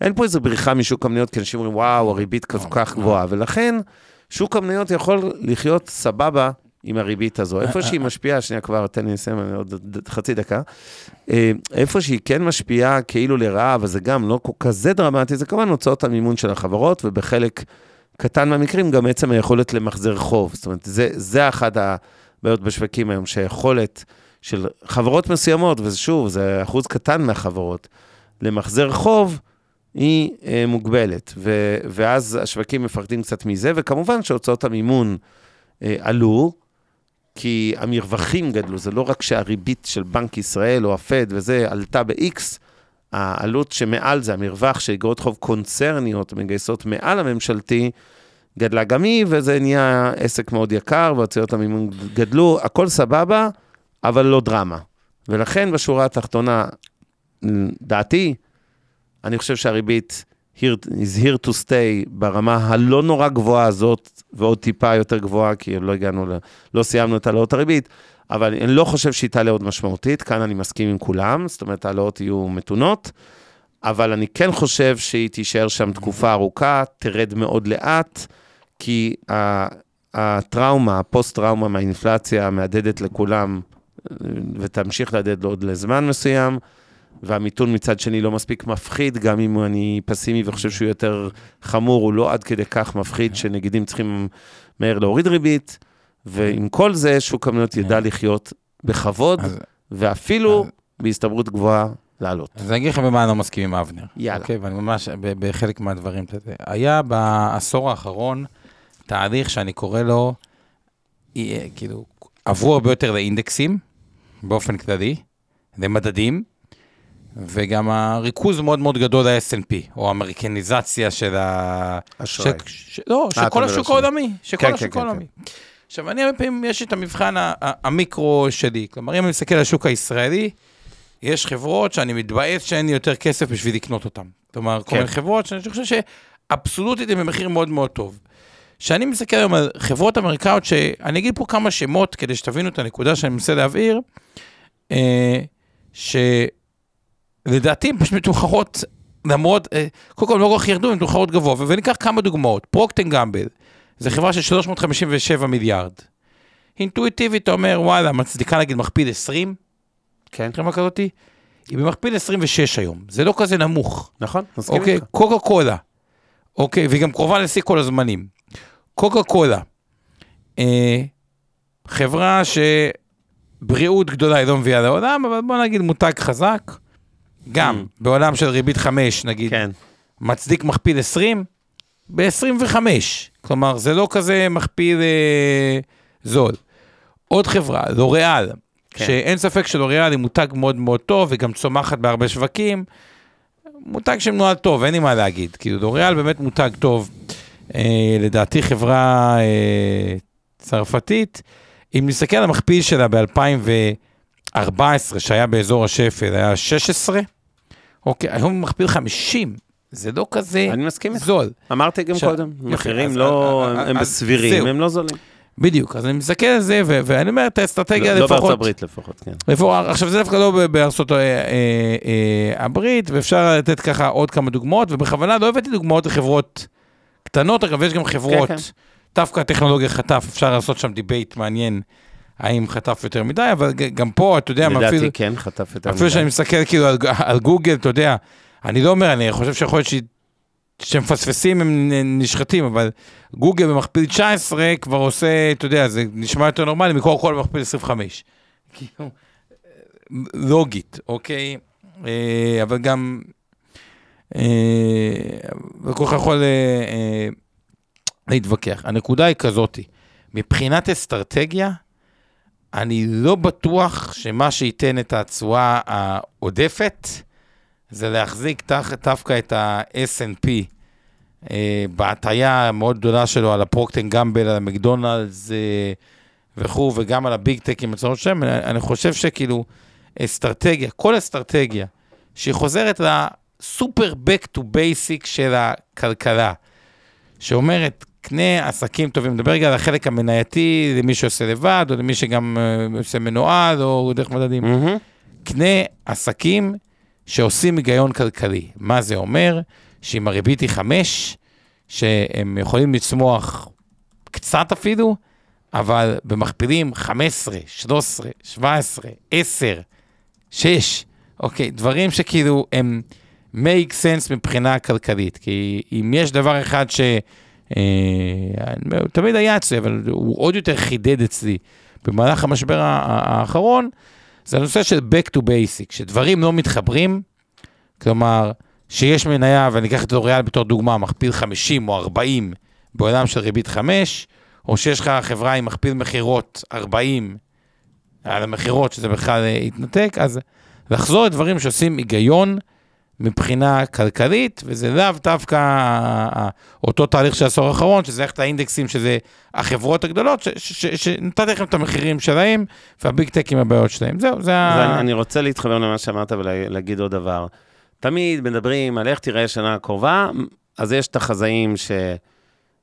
אין פה איזו בריחה משוק המניות, כי אנשים אומרים, וואו, הריבית כל כך גבוהה, ולכן שוק המניות יכול לחיות סבבה עם הריבית הזו. איפה שהיא משפיעה, שנייה כבר, תן לי לסיים עוד חצי דקה, איפה שהיא כן משפיעה כאילו לרעה, אבל זה גם לא כזה דרמטי, זה כמובן הוצאות המימון של החברות, ובחלק קטן מהמקרים גם עצם היכולת למחזר חוב. זאת אומרת, זה, זה אחת הבעיות בשווקים היום, שהיכולת של חברות מסוימות, ושוב, זה אחוז קטן מהחברות, למחזר חוב, היא אה, מוגבלת, ו, ואז השווקים מפחדים קצת מזה, וכמובן שהוצאות המימון אה, עלו, כי המרווחים גדלו, זה לא רק שהריבית של בנק ישראל או הפד וזה עלתה ב-X, העלות שמעל זה, המרווח של אגרות חוב קונצרניות מגייסות מעל הממשלתי, גדלה גם היא, וזה נהיה עסק מאוד יקר, והוצאות המימון גדלו, הכל סבבה, אבל לא דרמה. ולכן בשורה התחתונה, דעתי, אני חושב שהריבית is here to stay ברמה הלא נורא גבוהה הזאת, ועוד טיפה יותר גבוהה, כי לא הגענו, לא סיימנו את העלאות הריבית, אבל אני לא חושב שהיא תעלה עוד משמעותית, כאן אני מסכים עם כולם, זאת אומרת, העלאות יהיו מתונות, אבל אני כן חושב שהיא תישאר שם תקופה ארוכה, תרד מאוד לאט, כי הטראומה, הפוסט-טראומה מהאינפלציה מהדהדת לכולם, ותמשיך להדהד עוד לזמן מסוים, והמיתון מצד שני לא מספיק מפחיד, גם אם אני פסימי וחושב שהוא יותר חמור, הוא לא עד כדי כך מפחיד שנגידים צריכים מהר להוריד ריבית, ועם כל זה, שוק המניות ידע לחיות בכבוד, אז- ואפילו אז- בהסתברות גבוהה לעלות. אז אני אגיד לכם במה אני לא מסכים עם אבנר. יאללה. אוקיי, ואני ממש, בחלק מהדברים. היה בעשור האחרון תהליך שאני קורא לו, אה, כאילו, עברו הרבה יותר לאינדקסים, באופן כללי, למדדים, וגם הריכוז מאוד מאוד גדול ל-S&P, או האמריקניזציה של ה... אשראי. ש... ש... לא, של אתה כל השוק העולמי, של כן, כל כן, השוק כן, העולמי. עכשיו, אני הרבה פעמים, יש את המבחן המיקרו שלי. כלומר, אם אני מסתכל על השוק הישראלי, יש חברות שאני מתבאס שאין לי יותר כסף בשביל לקנות אותן. כלומר, כל כן. מיני חברות שאני חושב שאבסולוטית הן במחיר מאוד מאוד טוב. כשאני מסתכל היום על חברות אמריקאיות, שאני אגיד פה כמה שמות כדי שתבינו את הנקודה שאני מנסה להבהיר, אה, שלדעתי הן פשוט מתומחרות, למרות, אה, קודם כל לא כל כך ירדו, הן מתומחרות גבוה, וניקח כמה דוגמאות. פרוקטן גמבל, זו חברה של 357 מיליארד. אינטואיטיבית, אתה אומר, וואלה, מצדיקה נגיד מכפיל 20, כן, חברה כזאתי, היא במכפיל 26 היום, זה לא כזה נמוך. נכון, מסכים אוקיי, איתך. קוקה קולה, אוקיי, והיא גם קרובה לשיא כל הזמנים. קוקה קולה, אה, חברה שבריאות גדולה היא לא מביאה לעולם, אבל בוא נגיד מותג חזק, גם Mm. בעולם של ריבית 5, נגיד, כן, מצדיק מכפיל 20, ב-25. כלומר, זה לא כזה מכפיל אה, זול. עוד חברה, לוריאל, כן. שאין ספק שלוריאל היא מותג מאוד מאוד טוב, וגם צומחת בהרבה שווקים. מותג שמנוהל טוב, אין לי מה להגיד. כאילו, לוריאל באמת מותג טוב. אה, לדעתי חברה אה, צרפתית. אם נסתכל על המכפיל שלה ב-2014, שהיה באזור השפל, היה 16, אוקיי, היום הוא מכפיל 50. זה לא כזה אני מסכים איתך. זול. אמרתי גם עכשיו, קודם, מחירים אז- לא, אז- הם אז סבירים, זהו. הם לא זולים. בדיוק, אז אני מסתכל על זה, ו- ואני אומר, את האסטרטגיה לא לפחות... בארצות הברית לפחות, כן. לפחות, עכשיו זה דווקא לא בארצות אה, אה, אה, הברית, ואפשר לתת ככה עוד כמה דוגמאות, ובכוונה לא הבאתי דוגמאות לחברות קטנות, אגב, יש גם חברות, כן. דווקא הטכנולוגיה חטף, אפשר לעשות שם debate מעניין, האם חטף יותר מדי, אבל גם פה, אתה יודע, מה, אפילו, לדעתי כן, חטף יותר אפילו שאני מסתכל כאילו על, על גוגל, אתה יודע, אני לא אומר, אני חושב שיכול להיות ש- שמפספסים הם נשחטים, אבל גוגל במכפיל 19 כבר עושה, אתה יודע, זה נשמע יותר נורמלי מקור כל במכפיל 25. כאילו, לוגית, אוקיי? אה, אבל גם, אה, וכל כך יכול אה, אה, להתווכח. הנקודה היא כזאתי, מבחינת אסטרטגיה, אני לא בטוח שמה שייתן את התשואה העודפת זה להחזיק דווקא את ה-S&P אה, בהטייה המאוד גדולה שלו על הפרוקטן גמבל, על המקדונלדס אה, וכו', וגם על הביג טקים בצורות שם, אני, אני חושב שכאילו אסטרטגיה, כל אסטרטגיה שהיא חוזרת לסופר back to basic של הכלכלה, שאומרת, קנה עסקים טובים, נדבר רגע על החלק המנייתי, למי שעושה לבד, או למי שגם אה, עושה מנוהל, או דרך מדדים. מהמם. קנה עסקים שעושים היגיון כלכלי. מה זה אומר? שאם הריבית היא 5, שהם יכולים לצמוח קצת אפילו, אבל במכפילים 15, 13, 17, 10, 6, אוקיי, דברים שכאילו הם make sense מבחינה כלכלית. כי אם יש דבר אחד ש... אה, תמיד היה אצלי, אבל הוא עוד יותר חידד אצלי במהלך המשבר האחרון, זה הנושא של back to basic, שדברים לא מתחברים, כלומר, שיש מניה, ואני אקח את לוריאל בתור דוגמה, מכפיל 50 או 40 בעולם של ריבית 5, או שיש לך חברה עם מכפיל מכירות 40 על המכירות, שזה בכלל אה, התנתק, אז לחזור לדברים שעושים היגיון מבחינה כלכלית, וזה לאו דווקא אותו תהליך של העשור האחרון, שזה ללכת לאינדקסים, שזה החברות הגדולות, שנתתי לכם את המחירים שלהם, והביג טק עם הבעיות שלהם. זהו, זה ה... אני רוצה להתחבר למה שאמרת ולהגיד עוד דבר. תמיד מדברים על איך תיראה השנה הקרובה, אז יש את החזאים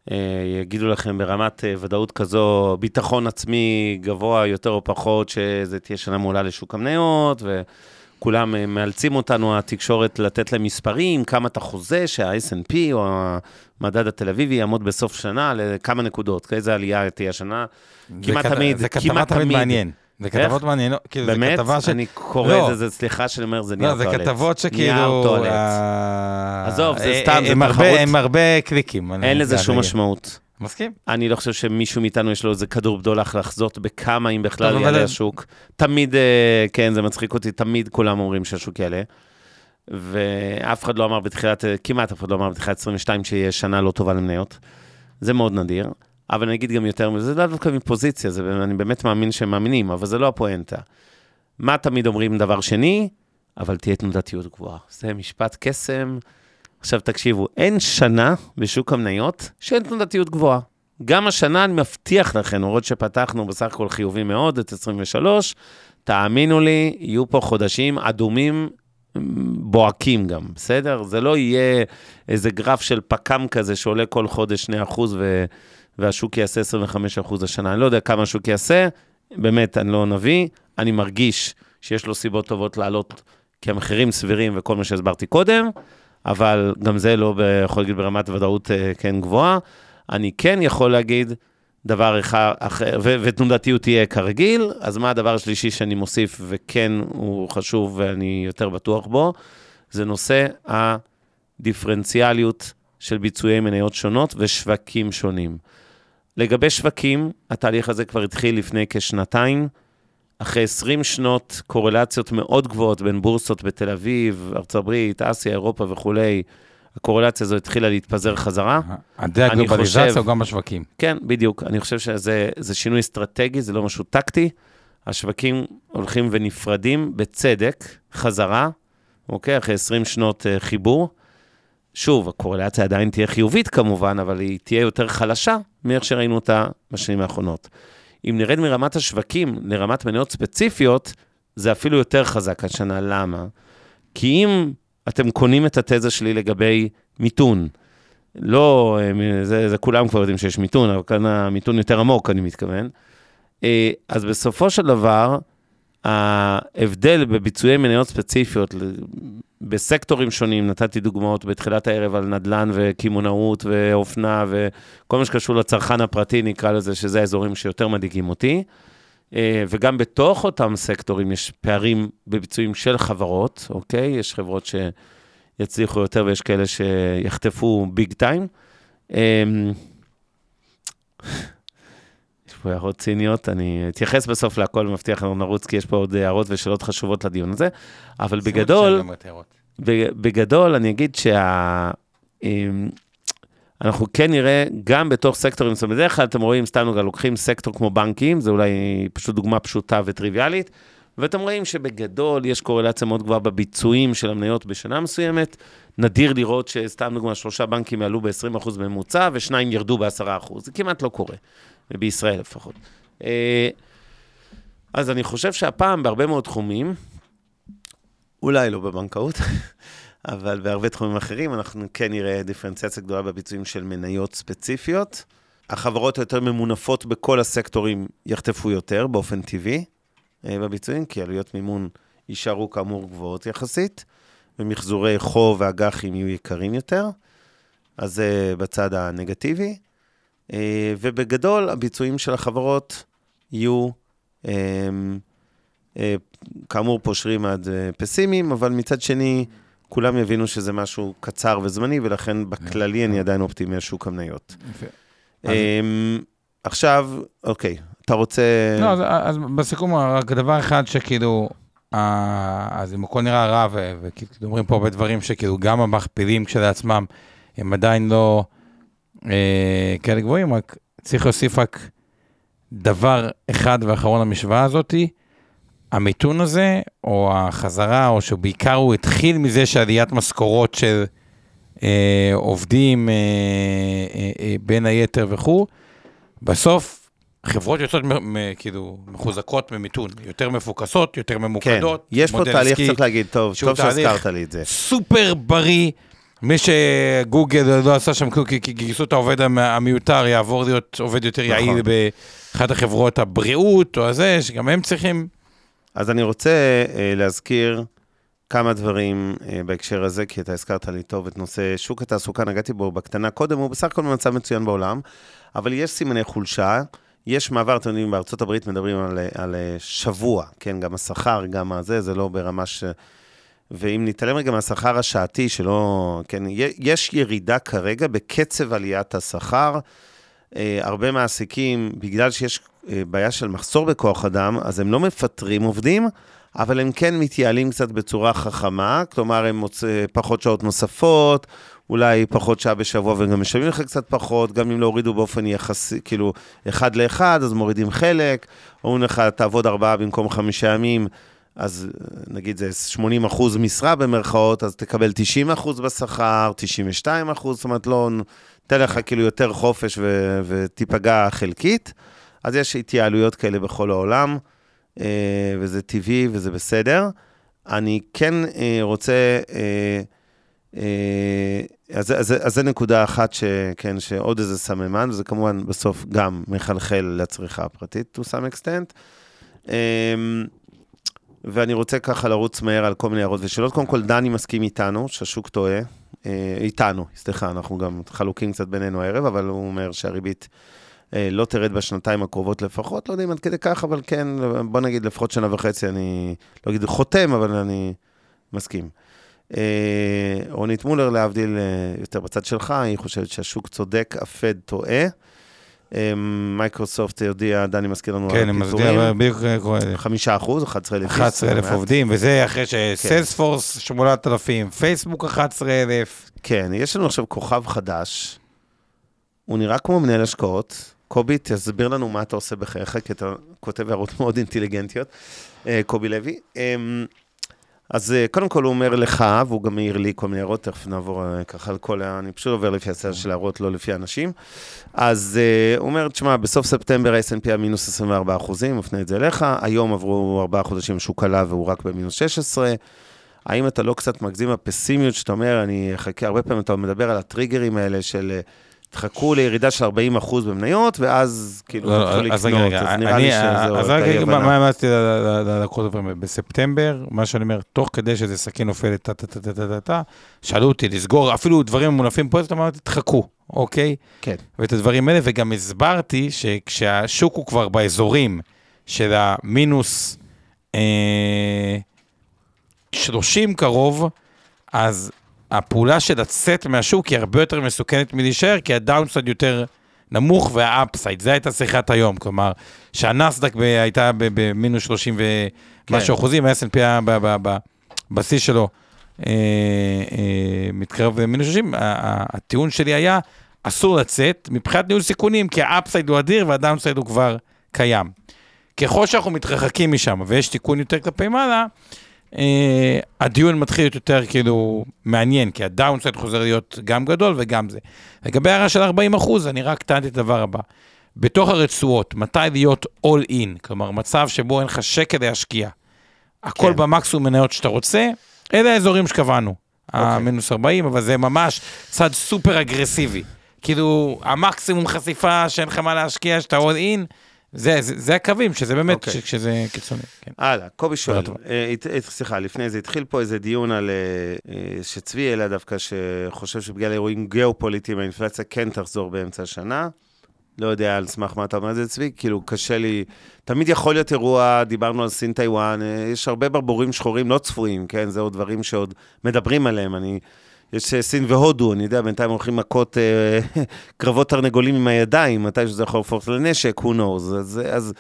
שיגידו לכם ברמת אה, ודאות כזו, ביטחון עצמי גבוה יותר או פחות, שזה תהיה שנה מעולה לשוק המניות, כולם אה, מאלצים אותנו, התקשורת, לתת להם מספרים, כמה אתה חוזה שה-S&P או המדד התל אביבי יעמוד בסוף שנה לכמה נקודות, איזה עלייה תהיה השנה. כמעט זה כת- תמיד, זה כתבה תמיד. מעניין. זה? כתבות מעניינות, כאילו, זה באמת? כתבה ש... אני קורא לא. את זה, זה- סליחה שאני אומר, זה לא, נייר זה טואלט. כתבות נייר שכאילו... טואלט. אה, עזוב, זה אה, סתם, זה תחרות. הם הרבה קליקים. אין לזה זה- שום זה- משמעות. מסכים. אני לא חושב שמישהו מאיתנו יש לו איזה כדור בדולח לחזות בכמה, אם בכלל יעלה השוק. תמיד, אה, כן, זה מצחיק אותי, תמיד כולם אומרים שהשוק יעלה. ואף אחד לא אמר בתחילת, אה, כמעט אף אחד לא אמר בתחילת 22 שיהיה שנה לא טובה למניות. זה מאוד נדיר. אבל אני אגיד גם יותר מזה, זה לא דווקא מפוזיציה, זה, אני באמת מאמין שהם מאמינים, אבל זה לא הפואנטה. מה תמיד אומרים דבר שני? אבל תהיה תנודתיות גבוהה. זה משפט קסם. עכשיו תקשיבו, אין שנה בשוק המניות שאין תנודתיות גבוהה. גם השנה, אני מבטיח לכם, למרות שפתחנו בסך הכל חיובי מאוד את 23, תאמינו לי, יהיו פה חודשים אדומים בוהקים גם, בסדר? זה לא יהיה איזה גרף של פק"ם כזה שעולה כל חודש 2% ו, והשוק יעשה 25% השנה. אני לא יודע כמה השוק יעשה, באמת, אני לא נביא, אני מרגיש שיש לו סיבות טובות לעלות, כי המחירים סבירים וכל מה שהסברתי קודם, אבל גם זה לא, יכול להגיד ברמת ודאות אה, כן גבוהה. אני כן יכול להגיד דבר אחד, אחר, ו- ותנודתיות תהיה כרגיל, אז מה הדבר השלישי שאני מוסיף, וכן הוא חשוב ואני יותר בטוח בו, זה נושא הדיפרנציאליות של ביצועי מניות שונות ושווקים שונים. לגבי שווקים, התהליך הזה כבר התחיל לפני כשנתיים. אחרי 20 שנות קורלציות מאוד גבוהות בין בורסות בתל אביב, ארצות הברית, אסיה, אירופה וכולי, הקורלציה הזו התחילה להתפזר חזרה. הדה-גלובליזציה חושב- הוא גם בשווקים. כן, בדיוק. אני חושב שזה זה שינוי אסטרטגי, זה לא משהו טקטי. השווקים הולכים ונפרדים בצדק, חזרה, אוקיי? אחרי 20 שנות uh, חיבור. שוב, הקורלציה עדיין תהיה חיובית כמובן, אבל היא תהיה יותר חלשה מאיך שראינו אותה בשנים האחרונות. אם נרד מרמת השווקים לרמת מניות ספציפיות, זה אפילו יותר חזק השנה. למה? כי אם אתם קונים את התזה שלי לגבי מיתון, לא, אה, זה, זה כולם כבר יודעים שיש מיתון, אבל כאן המיתון יותר עמוק, אני מתכוון. אה, אז בסופו של דבר, ההבדל בביצועי מניות ספציפיות בסקטורים שונים, נתתי דוגמאות בתחילת הערב על נדל"ן וקמעונאות ואופנה וכל מה שקשור לצרכן הפרטי, נקרא לזה, שזה האזורים שיותר מדאיגים אותי. אה, וגם בתוך אותם סקטורים יש פערים בביצועים של חברות, אוקיי? יש חברות שיצליחו יותר ויש כאלה שיחטפו ביג טיים. פה הערות ציניות, אני אתייחס בסוף להכל, מבטיח לנו נרוץ, כי יש פה עוד הערות ושאלות חשובות לדיון הזה, אבל בגדול, ב- בגדול, אני אגיד שה... אמ, אנחנו כן נראה גם בתוך סקטורים, זאת אומרת, בדרך כלל אתם רואים, סתם לוקחים סקטור כמו בנקים, זה אולי פשוט דוגמה פשוטה וטריוויאלית, ואתם רואים שבגדול יש קורלציה מאוד גבוהה בביצועים של המניות בשנה מסוימת. נדיר לראות שסתם דוגמה, שלושה בנקים יעלו ב-20% בממוצע ושניים ירדו ב-10%. זה כמעט לא קורה, בישראל לפחות. אה, אז אני חושב שהפעם בהרבה מאוד תחומים, אולי לא בבנקאות, אבל בהרבה תחומים אחרים, אנחנו כן נראה דיפרנציאציה גדולה בביצועים של מניות ספציפיות. החברות היותר ממונפות בכל הסקטורים יחטפו יותר באופן טבעי אה, בביצועים, כי עלויות מימון יישארו כאמור גבוהות יחסית, ומחזורי חוב ואג"חים יהיו יקרים יותר, אז זה בצד הנגטיבי. אה, ובגדול, הביצועים של החברות יהיו, אה, אה, כאמור, פושרים עד פסימיים, אבל מצד שני, כולם יבינו שזה משהו קצר וזמני, ולכן בכללי אני עדיין אופטימי על שוק המניות. עכשיו, אוקיי, אתה רוצה... לא, אז, אז בסיכום, רק דבר אחד שכאילו, אה, אז אם הכל נראה רע, וכאילו אומרים פה הרבה דברים שכאילו גם המכפילים כשלעצמם, הם עדיין לא אה, כאלה גבוהים, רק צריך להוסיף רק דבר אחד ואחרון למשוואה הזאתי, המיתון הזה, או החזרה, או שבעיקר הוא התחיל מזה שעליית משכורות של אה, עובדים, אה, אה, אה, בין היתר וכו', בסוף חברות יוצאות כאילו מחוזקות ממיתון, יותר מפוקסות, יותר כן, ממוקדות. יש פה תהליך, צריך להגיד, טוב, טוב שהזכרת לי את זה. סופר בריא. מי שגוגל לא עשה שם כלום, כי גייסו את העובד המ- המיותר, יעבור להיות עובד יותר נכון. יעיל באחת החברות הבריאות או הזה, שגם הם צריכים... אז אני רוצה אה, להזכיר כמה דברים אה, בהקשר הזה, כי אתה הזכרת לי טוב את נושא שוק התעסוקה, נגעתי בו בקטנה קודם, הוא בסך הכל במצב מצוין בעולם, אבל יש סימני חולשה. יש מעבר, אתם יודעים, בארצות הברית מדברים על, על שבוע, כן, גם השכר, גם הזה, זה לא ברמה ש... ואם נתעלם רגע מהשכר השעתי, שלא, כן, יש ירידה כרגע בקצב עליית השכר. אה, הרבה מעסיקים, בגלל שיש אה, בעיה של מחסור בכוח אדם, אז הם לא מפטרים עובדים, אבל הם כן מתייעלים קצת בצורה חכמה, כלומר, הם מוצאים פחות שעות נוספות, אולי פחות שעה בשבוע וגם משלמים לך קצת פחות, גם אם לא הורידו באופן יחסי, כאילו, אחד לאחד, אז מורידים חלק, אומרים לך, תעבוד ארבעה במקום חמישה ימים, אז נגיד זה 80 אחוז משרה במרכאות, אז תקבל 90 אחוז בשכר, 92 אחוז, זאת אומרת, לא, ניתן לך כאילו יותר חופש ו- ותיפגע חלקית. אז יש התייעלויות כאלה בכל העולם, אה, וזה טבעי וזה בסדר. אני כן אה, רוצה... אה, אז, אז, אז זה נקודה אחת, שכן, שעוד איזה סממן, וזה כמובן בסוף גם מחלחל לצריכה הפרטית, to some extent. ואני רוצה ככה לרוץ מהר על כל מיני הערות ושאלות. קודם כל, דני מסכים איתנו שהשוק טועה. איתנו, סליחה, אנחנו גם חלוקים קצת בינינו הערב, אבל הוא אומר שהריבית אה, לא תרד בשנתיים הקרובות לפחות, לא יודע אם עד כדי כך, אבל כן, בוא נגיד לפחות שנה וחצי, אני לא אגיד חותם, אבל אני מסכים. אה, רונית מולר, להבדיל אה, יותר בצד שלך, היא חושבת שהשוק צודק, הפד טועה. מייקרוסופט הודיע, דני מזכיר לנו כן, על פיטורים. כן, חמישה אחוז, 11 אלף. 11 אלף עובדים, וזה אחרי שסיילספורס, 8,000, פייסבוק 11 אלף. כן, יש לנו עכשיו כוכב חדש, הוא נראה כמו מנהל השקעות, קובי, תסביר לנו מה אתה עושה בחייך, כי אתה כותב הערות מאוד אינטליגנטיות, אה, קובי לוי. אז אה, קודם כל הוא אומר לך, והוא גם מעיר לי כל מיני הערות, תכף נעבור אה, ככה על כל ה... אני פשוט עובר לפי הסדר של הערות, לא לפי אנשים. אז הוא אומר, תשמע, בסוף ספטמבר ה-S&P היה מינוס 24 אחוזים, מפנה את זה אליך, היום עברו ארבעה חודשים שוק עלה והוא רק במינוס 16. האם אתה לא קצת מגזים בפסימיות שאתה אומר, אני אחכה, הרבה פעמים אתה מדבר על הטריגרים האלה של... תחכו לירידה של 40 אחוז במניות, ואז כאילו לא, תתחילו לקנות, אז נראה לי שזו אז רק רגע, מה אמרתי לכל הדברים? בספטמבר, מה שאני אומר, תוך כדי שזה סכין נופלת, טה-טה-טה-טה-טה, שאלו אותי לסגור אפילו דברים מונפים פה, אז אמרתי, תחכו, אוקיי? כן. ואת הדברים האלה, וגם הסברתי שכשהשוק הוא כבר באזורים של המינוס 30 קרוב, אז הפעולה של לצאת מהשוק היא הרבה יותר מסוכנת מלהישאר, כי ה downside יותר נמוך וה upside, זו הייתה שיחת היום, כלומר, שהנסדק הייתה במינוס 30 ומשהו כן. אחוזים, ה-S&P היה בשיא שלו אה, אה, מתקרב למינוס 30, הטיעון שלי היה, אסור לצאת מבחינת ניהול סיכונים, כי ה upside הוא אדיר וה downside הוא כבר קיים. ככל שאנחנו מתרחקים משם ויש תיקון יותר כלפי מעלה, אה, הדיון מתחיל להיות יותר כאילו מעניין, כי הדאונסייד חוזר להיות גם גדול וגם זה. לגבי הערה של 40 אחוז, אני רק טענתי את הדבר הבא. בתוך הרצועות, מתי להיות all in, כלומר מצב שבו אין לך שקל להשקיע, הכל כן. במקסימום מניות שאתה רוצה, אלה האזורים שקבענו. Okay. אוקיי. המינוס 40, אבל זה ממש צד סופר אגרסיבי. כאילו, המקסימום חשיפה שאין לך מה להשקיע, שאתה all in, זה, זה, זה הקווים, שזה באמת, okay. אוקיי. שזה קיצוני. כן. הלאה, קובי שואל, אה, אה, סליחה, לפני זה התחיל פה איזה דיון על, אה, אה, שצבי העלה דווקא, שחושב שבגלל אירועים גיאופוליטיים האינפלציה כן תחזור באמצע השנה. לא יודע על סמך מה אתה אומר את זה, צבי, כאילו קשה לי, תמיד יכול להיות אירוע, דיברנו על סין טיוואן, אה, יש הרבה ברבורים שחורים לא צפויים, כן? זה עוד דברים שעוד מדברים עליהם, אני... יש אה, סין והודו, אני יודע, בינתיים הולכים מכות אה, קרבות תרנגולים עם הידיים, מתי שזה יכול להפוך לנשק, who knows. אז, אז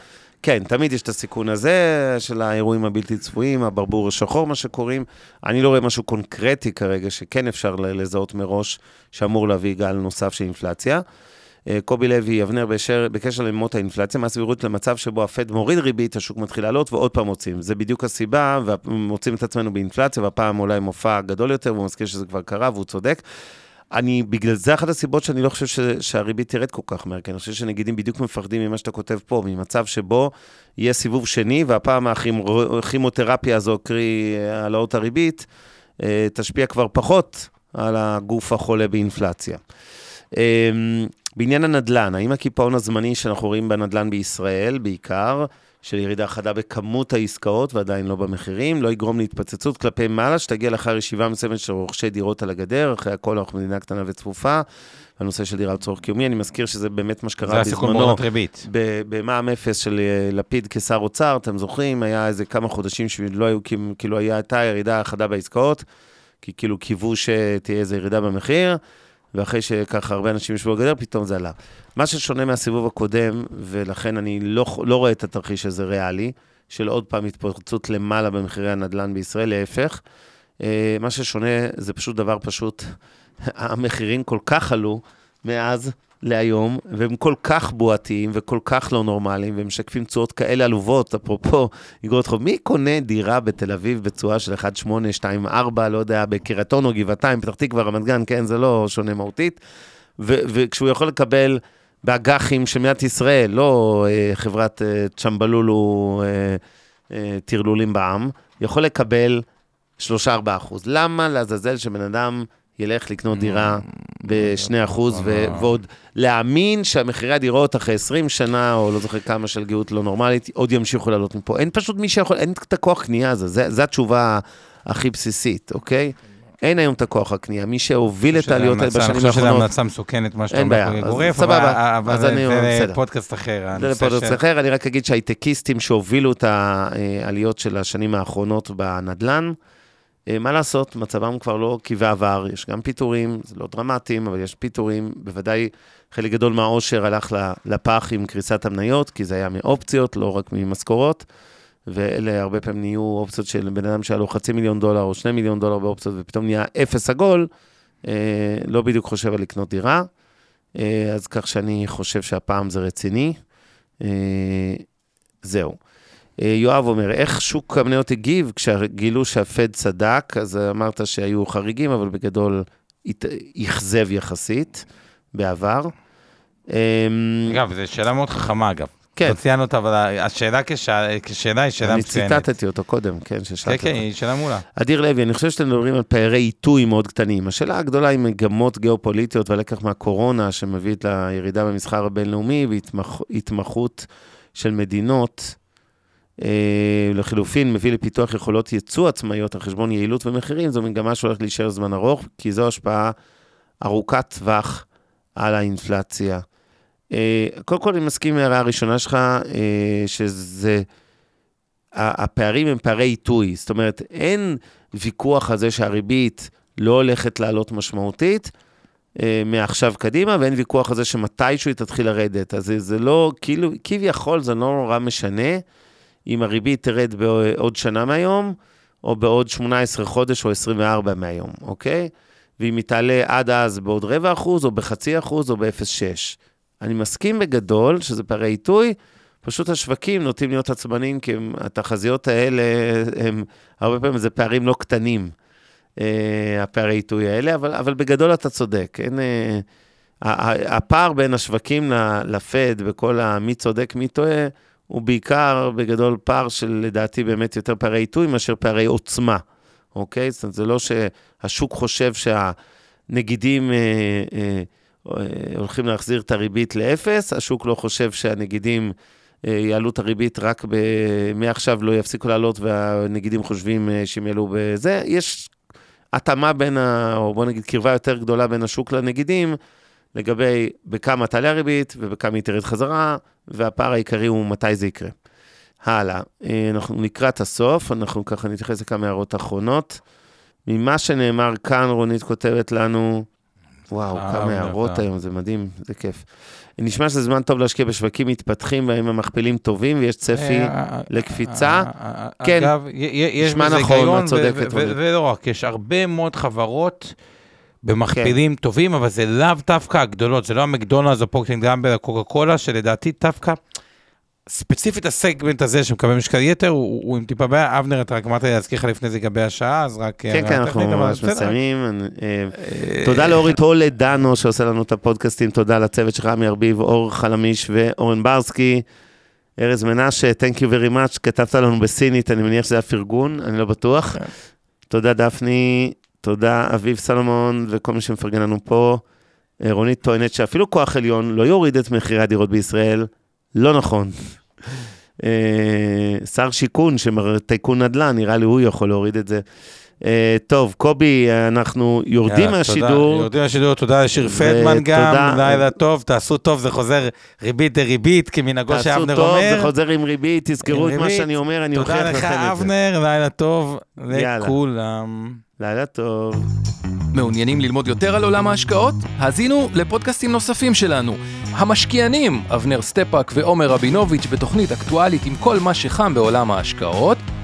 כן, תמיד יש את הסיכון הזה של האירועים הבלתי צפויים, הברבור השחור, מה שקוראים. אני לא רואה משהו קונקרטי כרגע שכן אפשר לזהות מראש, שאמור להביא גל נוסף של אינפלציה. אה, קובי לוי, אבנר, בשר, בקשר למות האינפלציה, מה הסבירות למצב שבו הפד מוריד ריבית, השוק מתחיל לעלות ועוד פעם מוצאים. זה בדיוק הסיבה, ומוצאים את עצמנו באינפלציה, והפעם אולי מופע גדול יותר, והוא מזכיר שזה כבר קרה, והוא צודק. אני, בגלל זה אחת הסיבות שאני לא חושב ש, שהריבית תרד כל כך מהר, כי אני חושב שנגידים בדיוק מפחדים ממה שאתה כותב פה, ממצב שבו יהיה סיבוב שני, והפעם הכימותרפיה הזו, קרי העלאות הריבית, אה, תשפיע כבר פחות על הגוף החולה באינפלציה. בעניין הנדל"ן, האם הקיפאון הזמני שאנחנו רואים בנדל"ן בישראל, בעיקר, של ירידה חדה בכמות העסקאות ועדיין לא במחירים, לא יגרום להתפוצצות כלפי מעלה, שתגיע לאחר ישיבה מסוימת של רוכשי דירות על הגדר, אחרי הכל אנחנו מדינה קטנה וצפופה, הנושא של דירה לצורך קיומי, אני מזכיר שזה באמת מה שקרה בזמנו. במע"מ אפס של אה, לפיד כשר אוצר, אתם זוכרים, היה איזה כמה חודשים שלא היו, כאילו- הייתה ירידה חדה בעסקאות, כי כאילו קיוו שתהיה איזו ירידה במחיר, ואחרי שככה הרבה אנשים ישבו על הגדר, פתאום זה עלה. מה ששונה מהסיבוב הקודם, ולכן אני לא, לא רואה את התרחיש הזה ריאלי, של עוד פעם התפוצצות למעלה במחירי הנדל"ן בישראל, להפך. אה, מה ששונה זה פשוט דבר פשוט, המחירים כל כך עלו מאז להיום, והם כל כך בועתיים וכל כך לא נורמליים, והם משקפים תשואות כאלה עלובות, אפרופו אגרות חוב. מי קונה דירה בתל אביב בתשואה של 1.824, לא יודע, בקריית אונו, גבעתיים, פתח תקווה, רמת גן, כן, זה לא שונה מהותית. וכשהוא יכול לקבל באג"חים של מדינת ישראל, לא אה, חברת אה, צ'מבלולו אה, אה, טרלולים בעם, יכול לקבל 3-4 אחוז. למה לעזאזל שבן אדם ילך לקנות דירה ב-2 אחוז, ו- ועוד להאמין שהמחירי הדירות אחרי 20 שנה, או לא זוכר כמה של גאות לא נורמלית, עוד ימשיכו לעלות מפה. אין פשוט מי שיכול, אין את הכוח קנייה הזה, זה- זו התשובה הכי בסיסית, אוקיי? אין היום את הכוח הקנייה. מי שהוביל את העליות האלה בשנים אני חושב שזו האחרונות, המלצה מסוכנת, מה שאתה אומר גורף, סבבה, אבל זה. פודקאסט אחר. זה של- אחר, אני רק אגיד שהייטקיסטים שהובילו את העליות של השנים האחרונות בנדל"ן, אה, מה לעשות, מצבם כבר לא כבעבר, יש גם פיטורים, זה לא דרמטיים, אבל יש פיטורים, בוודאי חלק גדול מהעושר הלך לפח עם קריסת המניות, כי זה היה מאופציות, לא רק ממשכורות, ואלה הרבה פעמים נהיו אופציות של בן אדם שהיה לו חצי מיליון דולר או שני מיליון דולר באופציות, ופתאום נהיה אפס עגול, אה, לא בדיוק חושב על לקנות דירה, אה, אז כך שאני חושב שהפעם זה רציני. אה, זהו. אה, יואב אומר, איך שוק המניות הגיב כשגילו שהפד צדק? אז אמרת שהיו חריגים, אבל בגדול אכזב יחסית בעבר. אמ, אגב, זו שאלה מאוד חכמה, אגב. כן. לא ציינו אותה, אבל השאלה כשאלה כשאלה היא שאלה אני מצוינת. ציטטתי אותו קודם, כן, כן, ששאלת כן, אותו. היא שאלה מעולה. אדיר לוי, אני חושב שאתם מדברים על פערי עיתוי מאוד קטנים. השאלה הגדולה היא מגמות גיאופוליטיות והלקח מהקורונה שמביא את הירידה במסחר הבינלאומי והתמחות של מדינות. אה, לחילופין, מביא לפיתוח יכולות ייצוא עצמאיות על חשבון יעילות ומחירים, זו מגמה שהולכת להישאר זמן ארוך, כי זו השפעה ארוכת טווח על האינפלציה. אה, קודם כל, אני מסכים עם ההערה הראשונה שלך, אה, שזה... הפערים הם פערי עיתוי, זאת אומרת, אין ויכוח על זה שהריבית לא הולכת לעלות משמעותית אה, מעכשיו קדימה, ואין ויכוח על זה שמתישהו היא תתחיל לרדת. אז זה, זה לא, כאילו, כביכול זה לא נורא משנה אם הריבית תרד בעוד שנה מהיום, או בעוד 18 חודש או 24 מהיום, אוקיי? ואם היא תעלה עד אז בעוד רבע אחוז, או בחצי אחוז, או ב-0.6. אני מסכים בגדול שזה פערי עיתוי, פשוט השווקים נוטים להיות עצבניים, כי הם, התחזיות האלה, הם, הרבה פעמים זה פערים לא קטנים, אה, הפערי עיתוי האלה, אבל, אבל בגדול אתה צודק. אין, אה, הפער בין השווקים ל- לפד, בכל המי צודק, מי טועה, הוא בעיקר בגדול פער של לדעתי באמת יותר פערי עיתוי מאשר פערי עוצמה, אוקיי? זאת אומרת, זה לא שהשוק חושב שהנגידים אה, אה, אה, הולכים להחזיר את הריבית לאפס, השוק לא חושב שהנגידים אה, יעלו את הריבית רק ב... מעכשיו לא יפסיקו לעלות והנגידים חושבים אה, שהם יעלו בזה. יש התאמה בין, ה... או בוא נגיד קרבה יותר גדולה בין השוק לנגידים, לגבי בכמה תעלה הריבית ובכמה היא תרד חזרה, והפער העיקרי הוא מתי זה יקרה. הלאה, אה, אנחנו לקראת הסוף, אנחנו ככה נתייחס לכמה הערות אחרונות. ממה שנאמר כאן, רונית כותבת לנו, וואו, כמה הערות היום, זה מדהים, זה כיף. נשמע שזה זמן טוב להשקיע בשווקים מתפתחים, והאם המכפילים טובים ויש צפי אה, לקפיצה. אה, אה, כן. נשמע נכון, את צודקת. ולא רק, יש הרבה מאוד חברות במכפילים טובים, אבל זה לאו דווקא הגדולות, זה לא המקדונלדס או פוקטינג גמבל, הקוקה קולה, שלדעתי דווקא, ספציפית הסגמנט הזה שמקבל משקל יתר, הוא הוא עם טיפה בעיה. אבנר, אתה רק אמרת לי להזכיר לך לפני זה לגבי השעה, אז רק... כן, הערה כן, אנחנו ממש. מסיימים. אה, אה, תודה לאורית הולד דנו שעושה לנו את הפודקאסטים, תודה לצוות שלך, עמי ארביב, אור חלמיש ואורן ברסקי. ארז מנשה, Thank you very much, כתבת לנו בסינית, אני מניח שזה היה פרגון, אני לא בטוח. כן. תודה דפני, תודה אביב סלומון וכל מי שמפרגן לנו פה. אה, רונית טוענת שאפילו כוח עליון לא יוריד את מחירי הדירות בישראל. לא נכון. אה, שר שיכון, טייקון נדל"ן, נראה לי הוא יכול להוריד את זה. אה, טוב, קובי, אנחנו יורדים מהשידור. יורדים מהשידור, תודה לשיר פלדמן גם, לילה טוב, תעשו טוב, זה חוזר ריבית דריבית, כמנהגו שאבנר אומר. תעשו טוב, זה חוזר עם ריבית, תזכרו את מה שאני אומר, אני אוכיח לכם את זה. תודה לך, אבנר, לילה טוב לכולם. לילה טוב. מעוניינים ללמוד יותר על עולם ההשקעות? האזינו לפודקאסטים נוספים שלנו. המשקיענים, אבנר סטפאק ועומר רבינוביץ' בתוכנית אקטואלית עם כל מה שחם בעולם ההשקעות.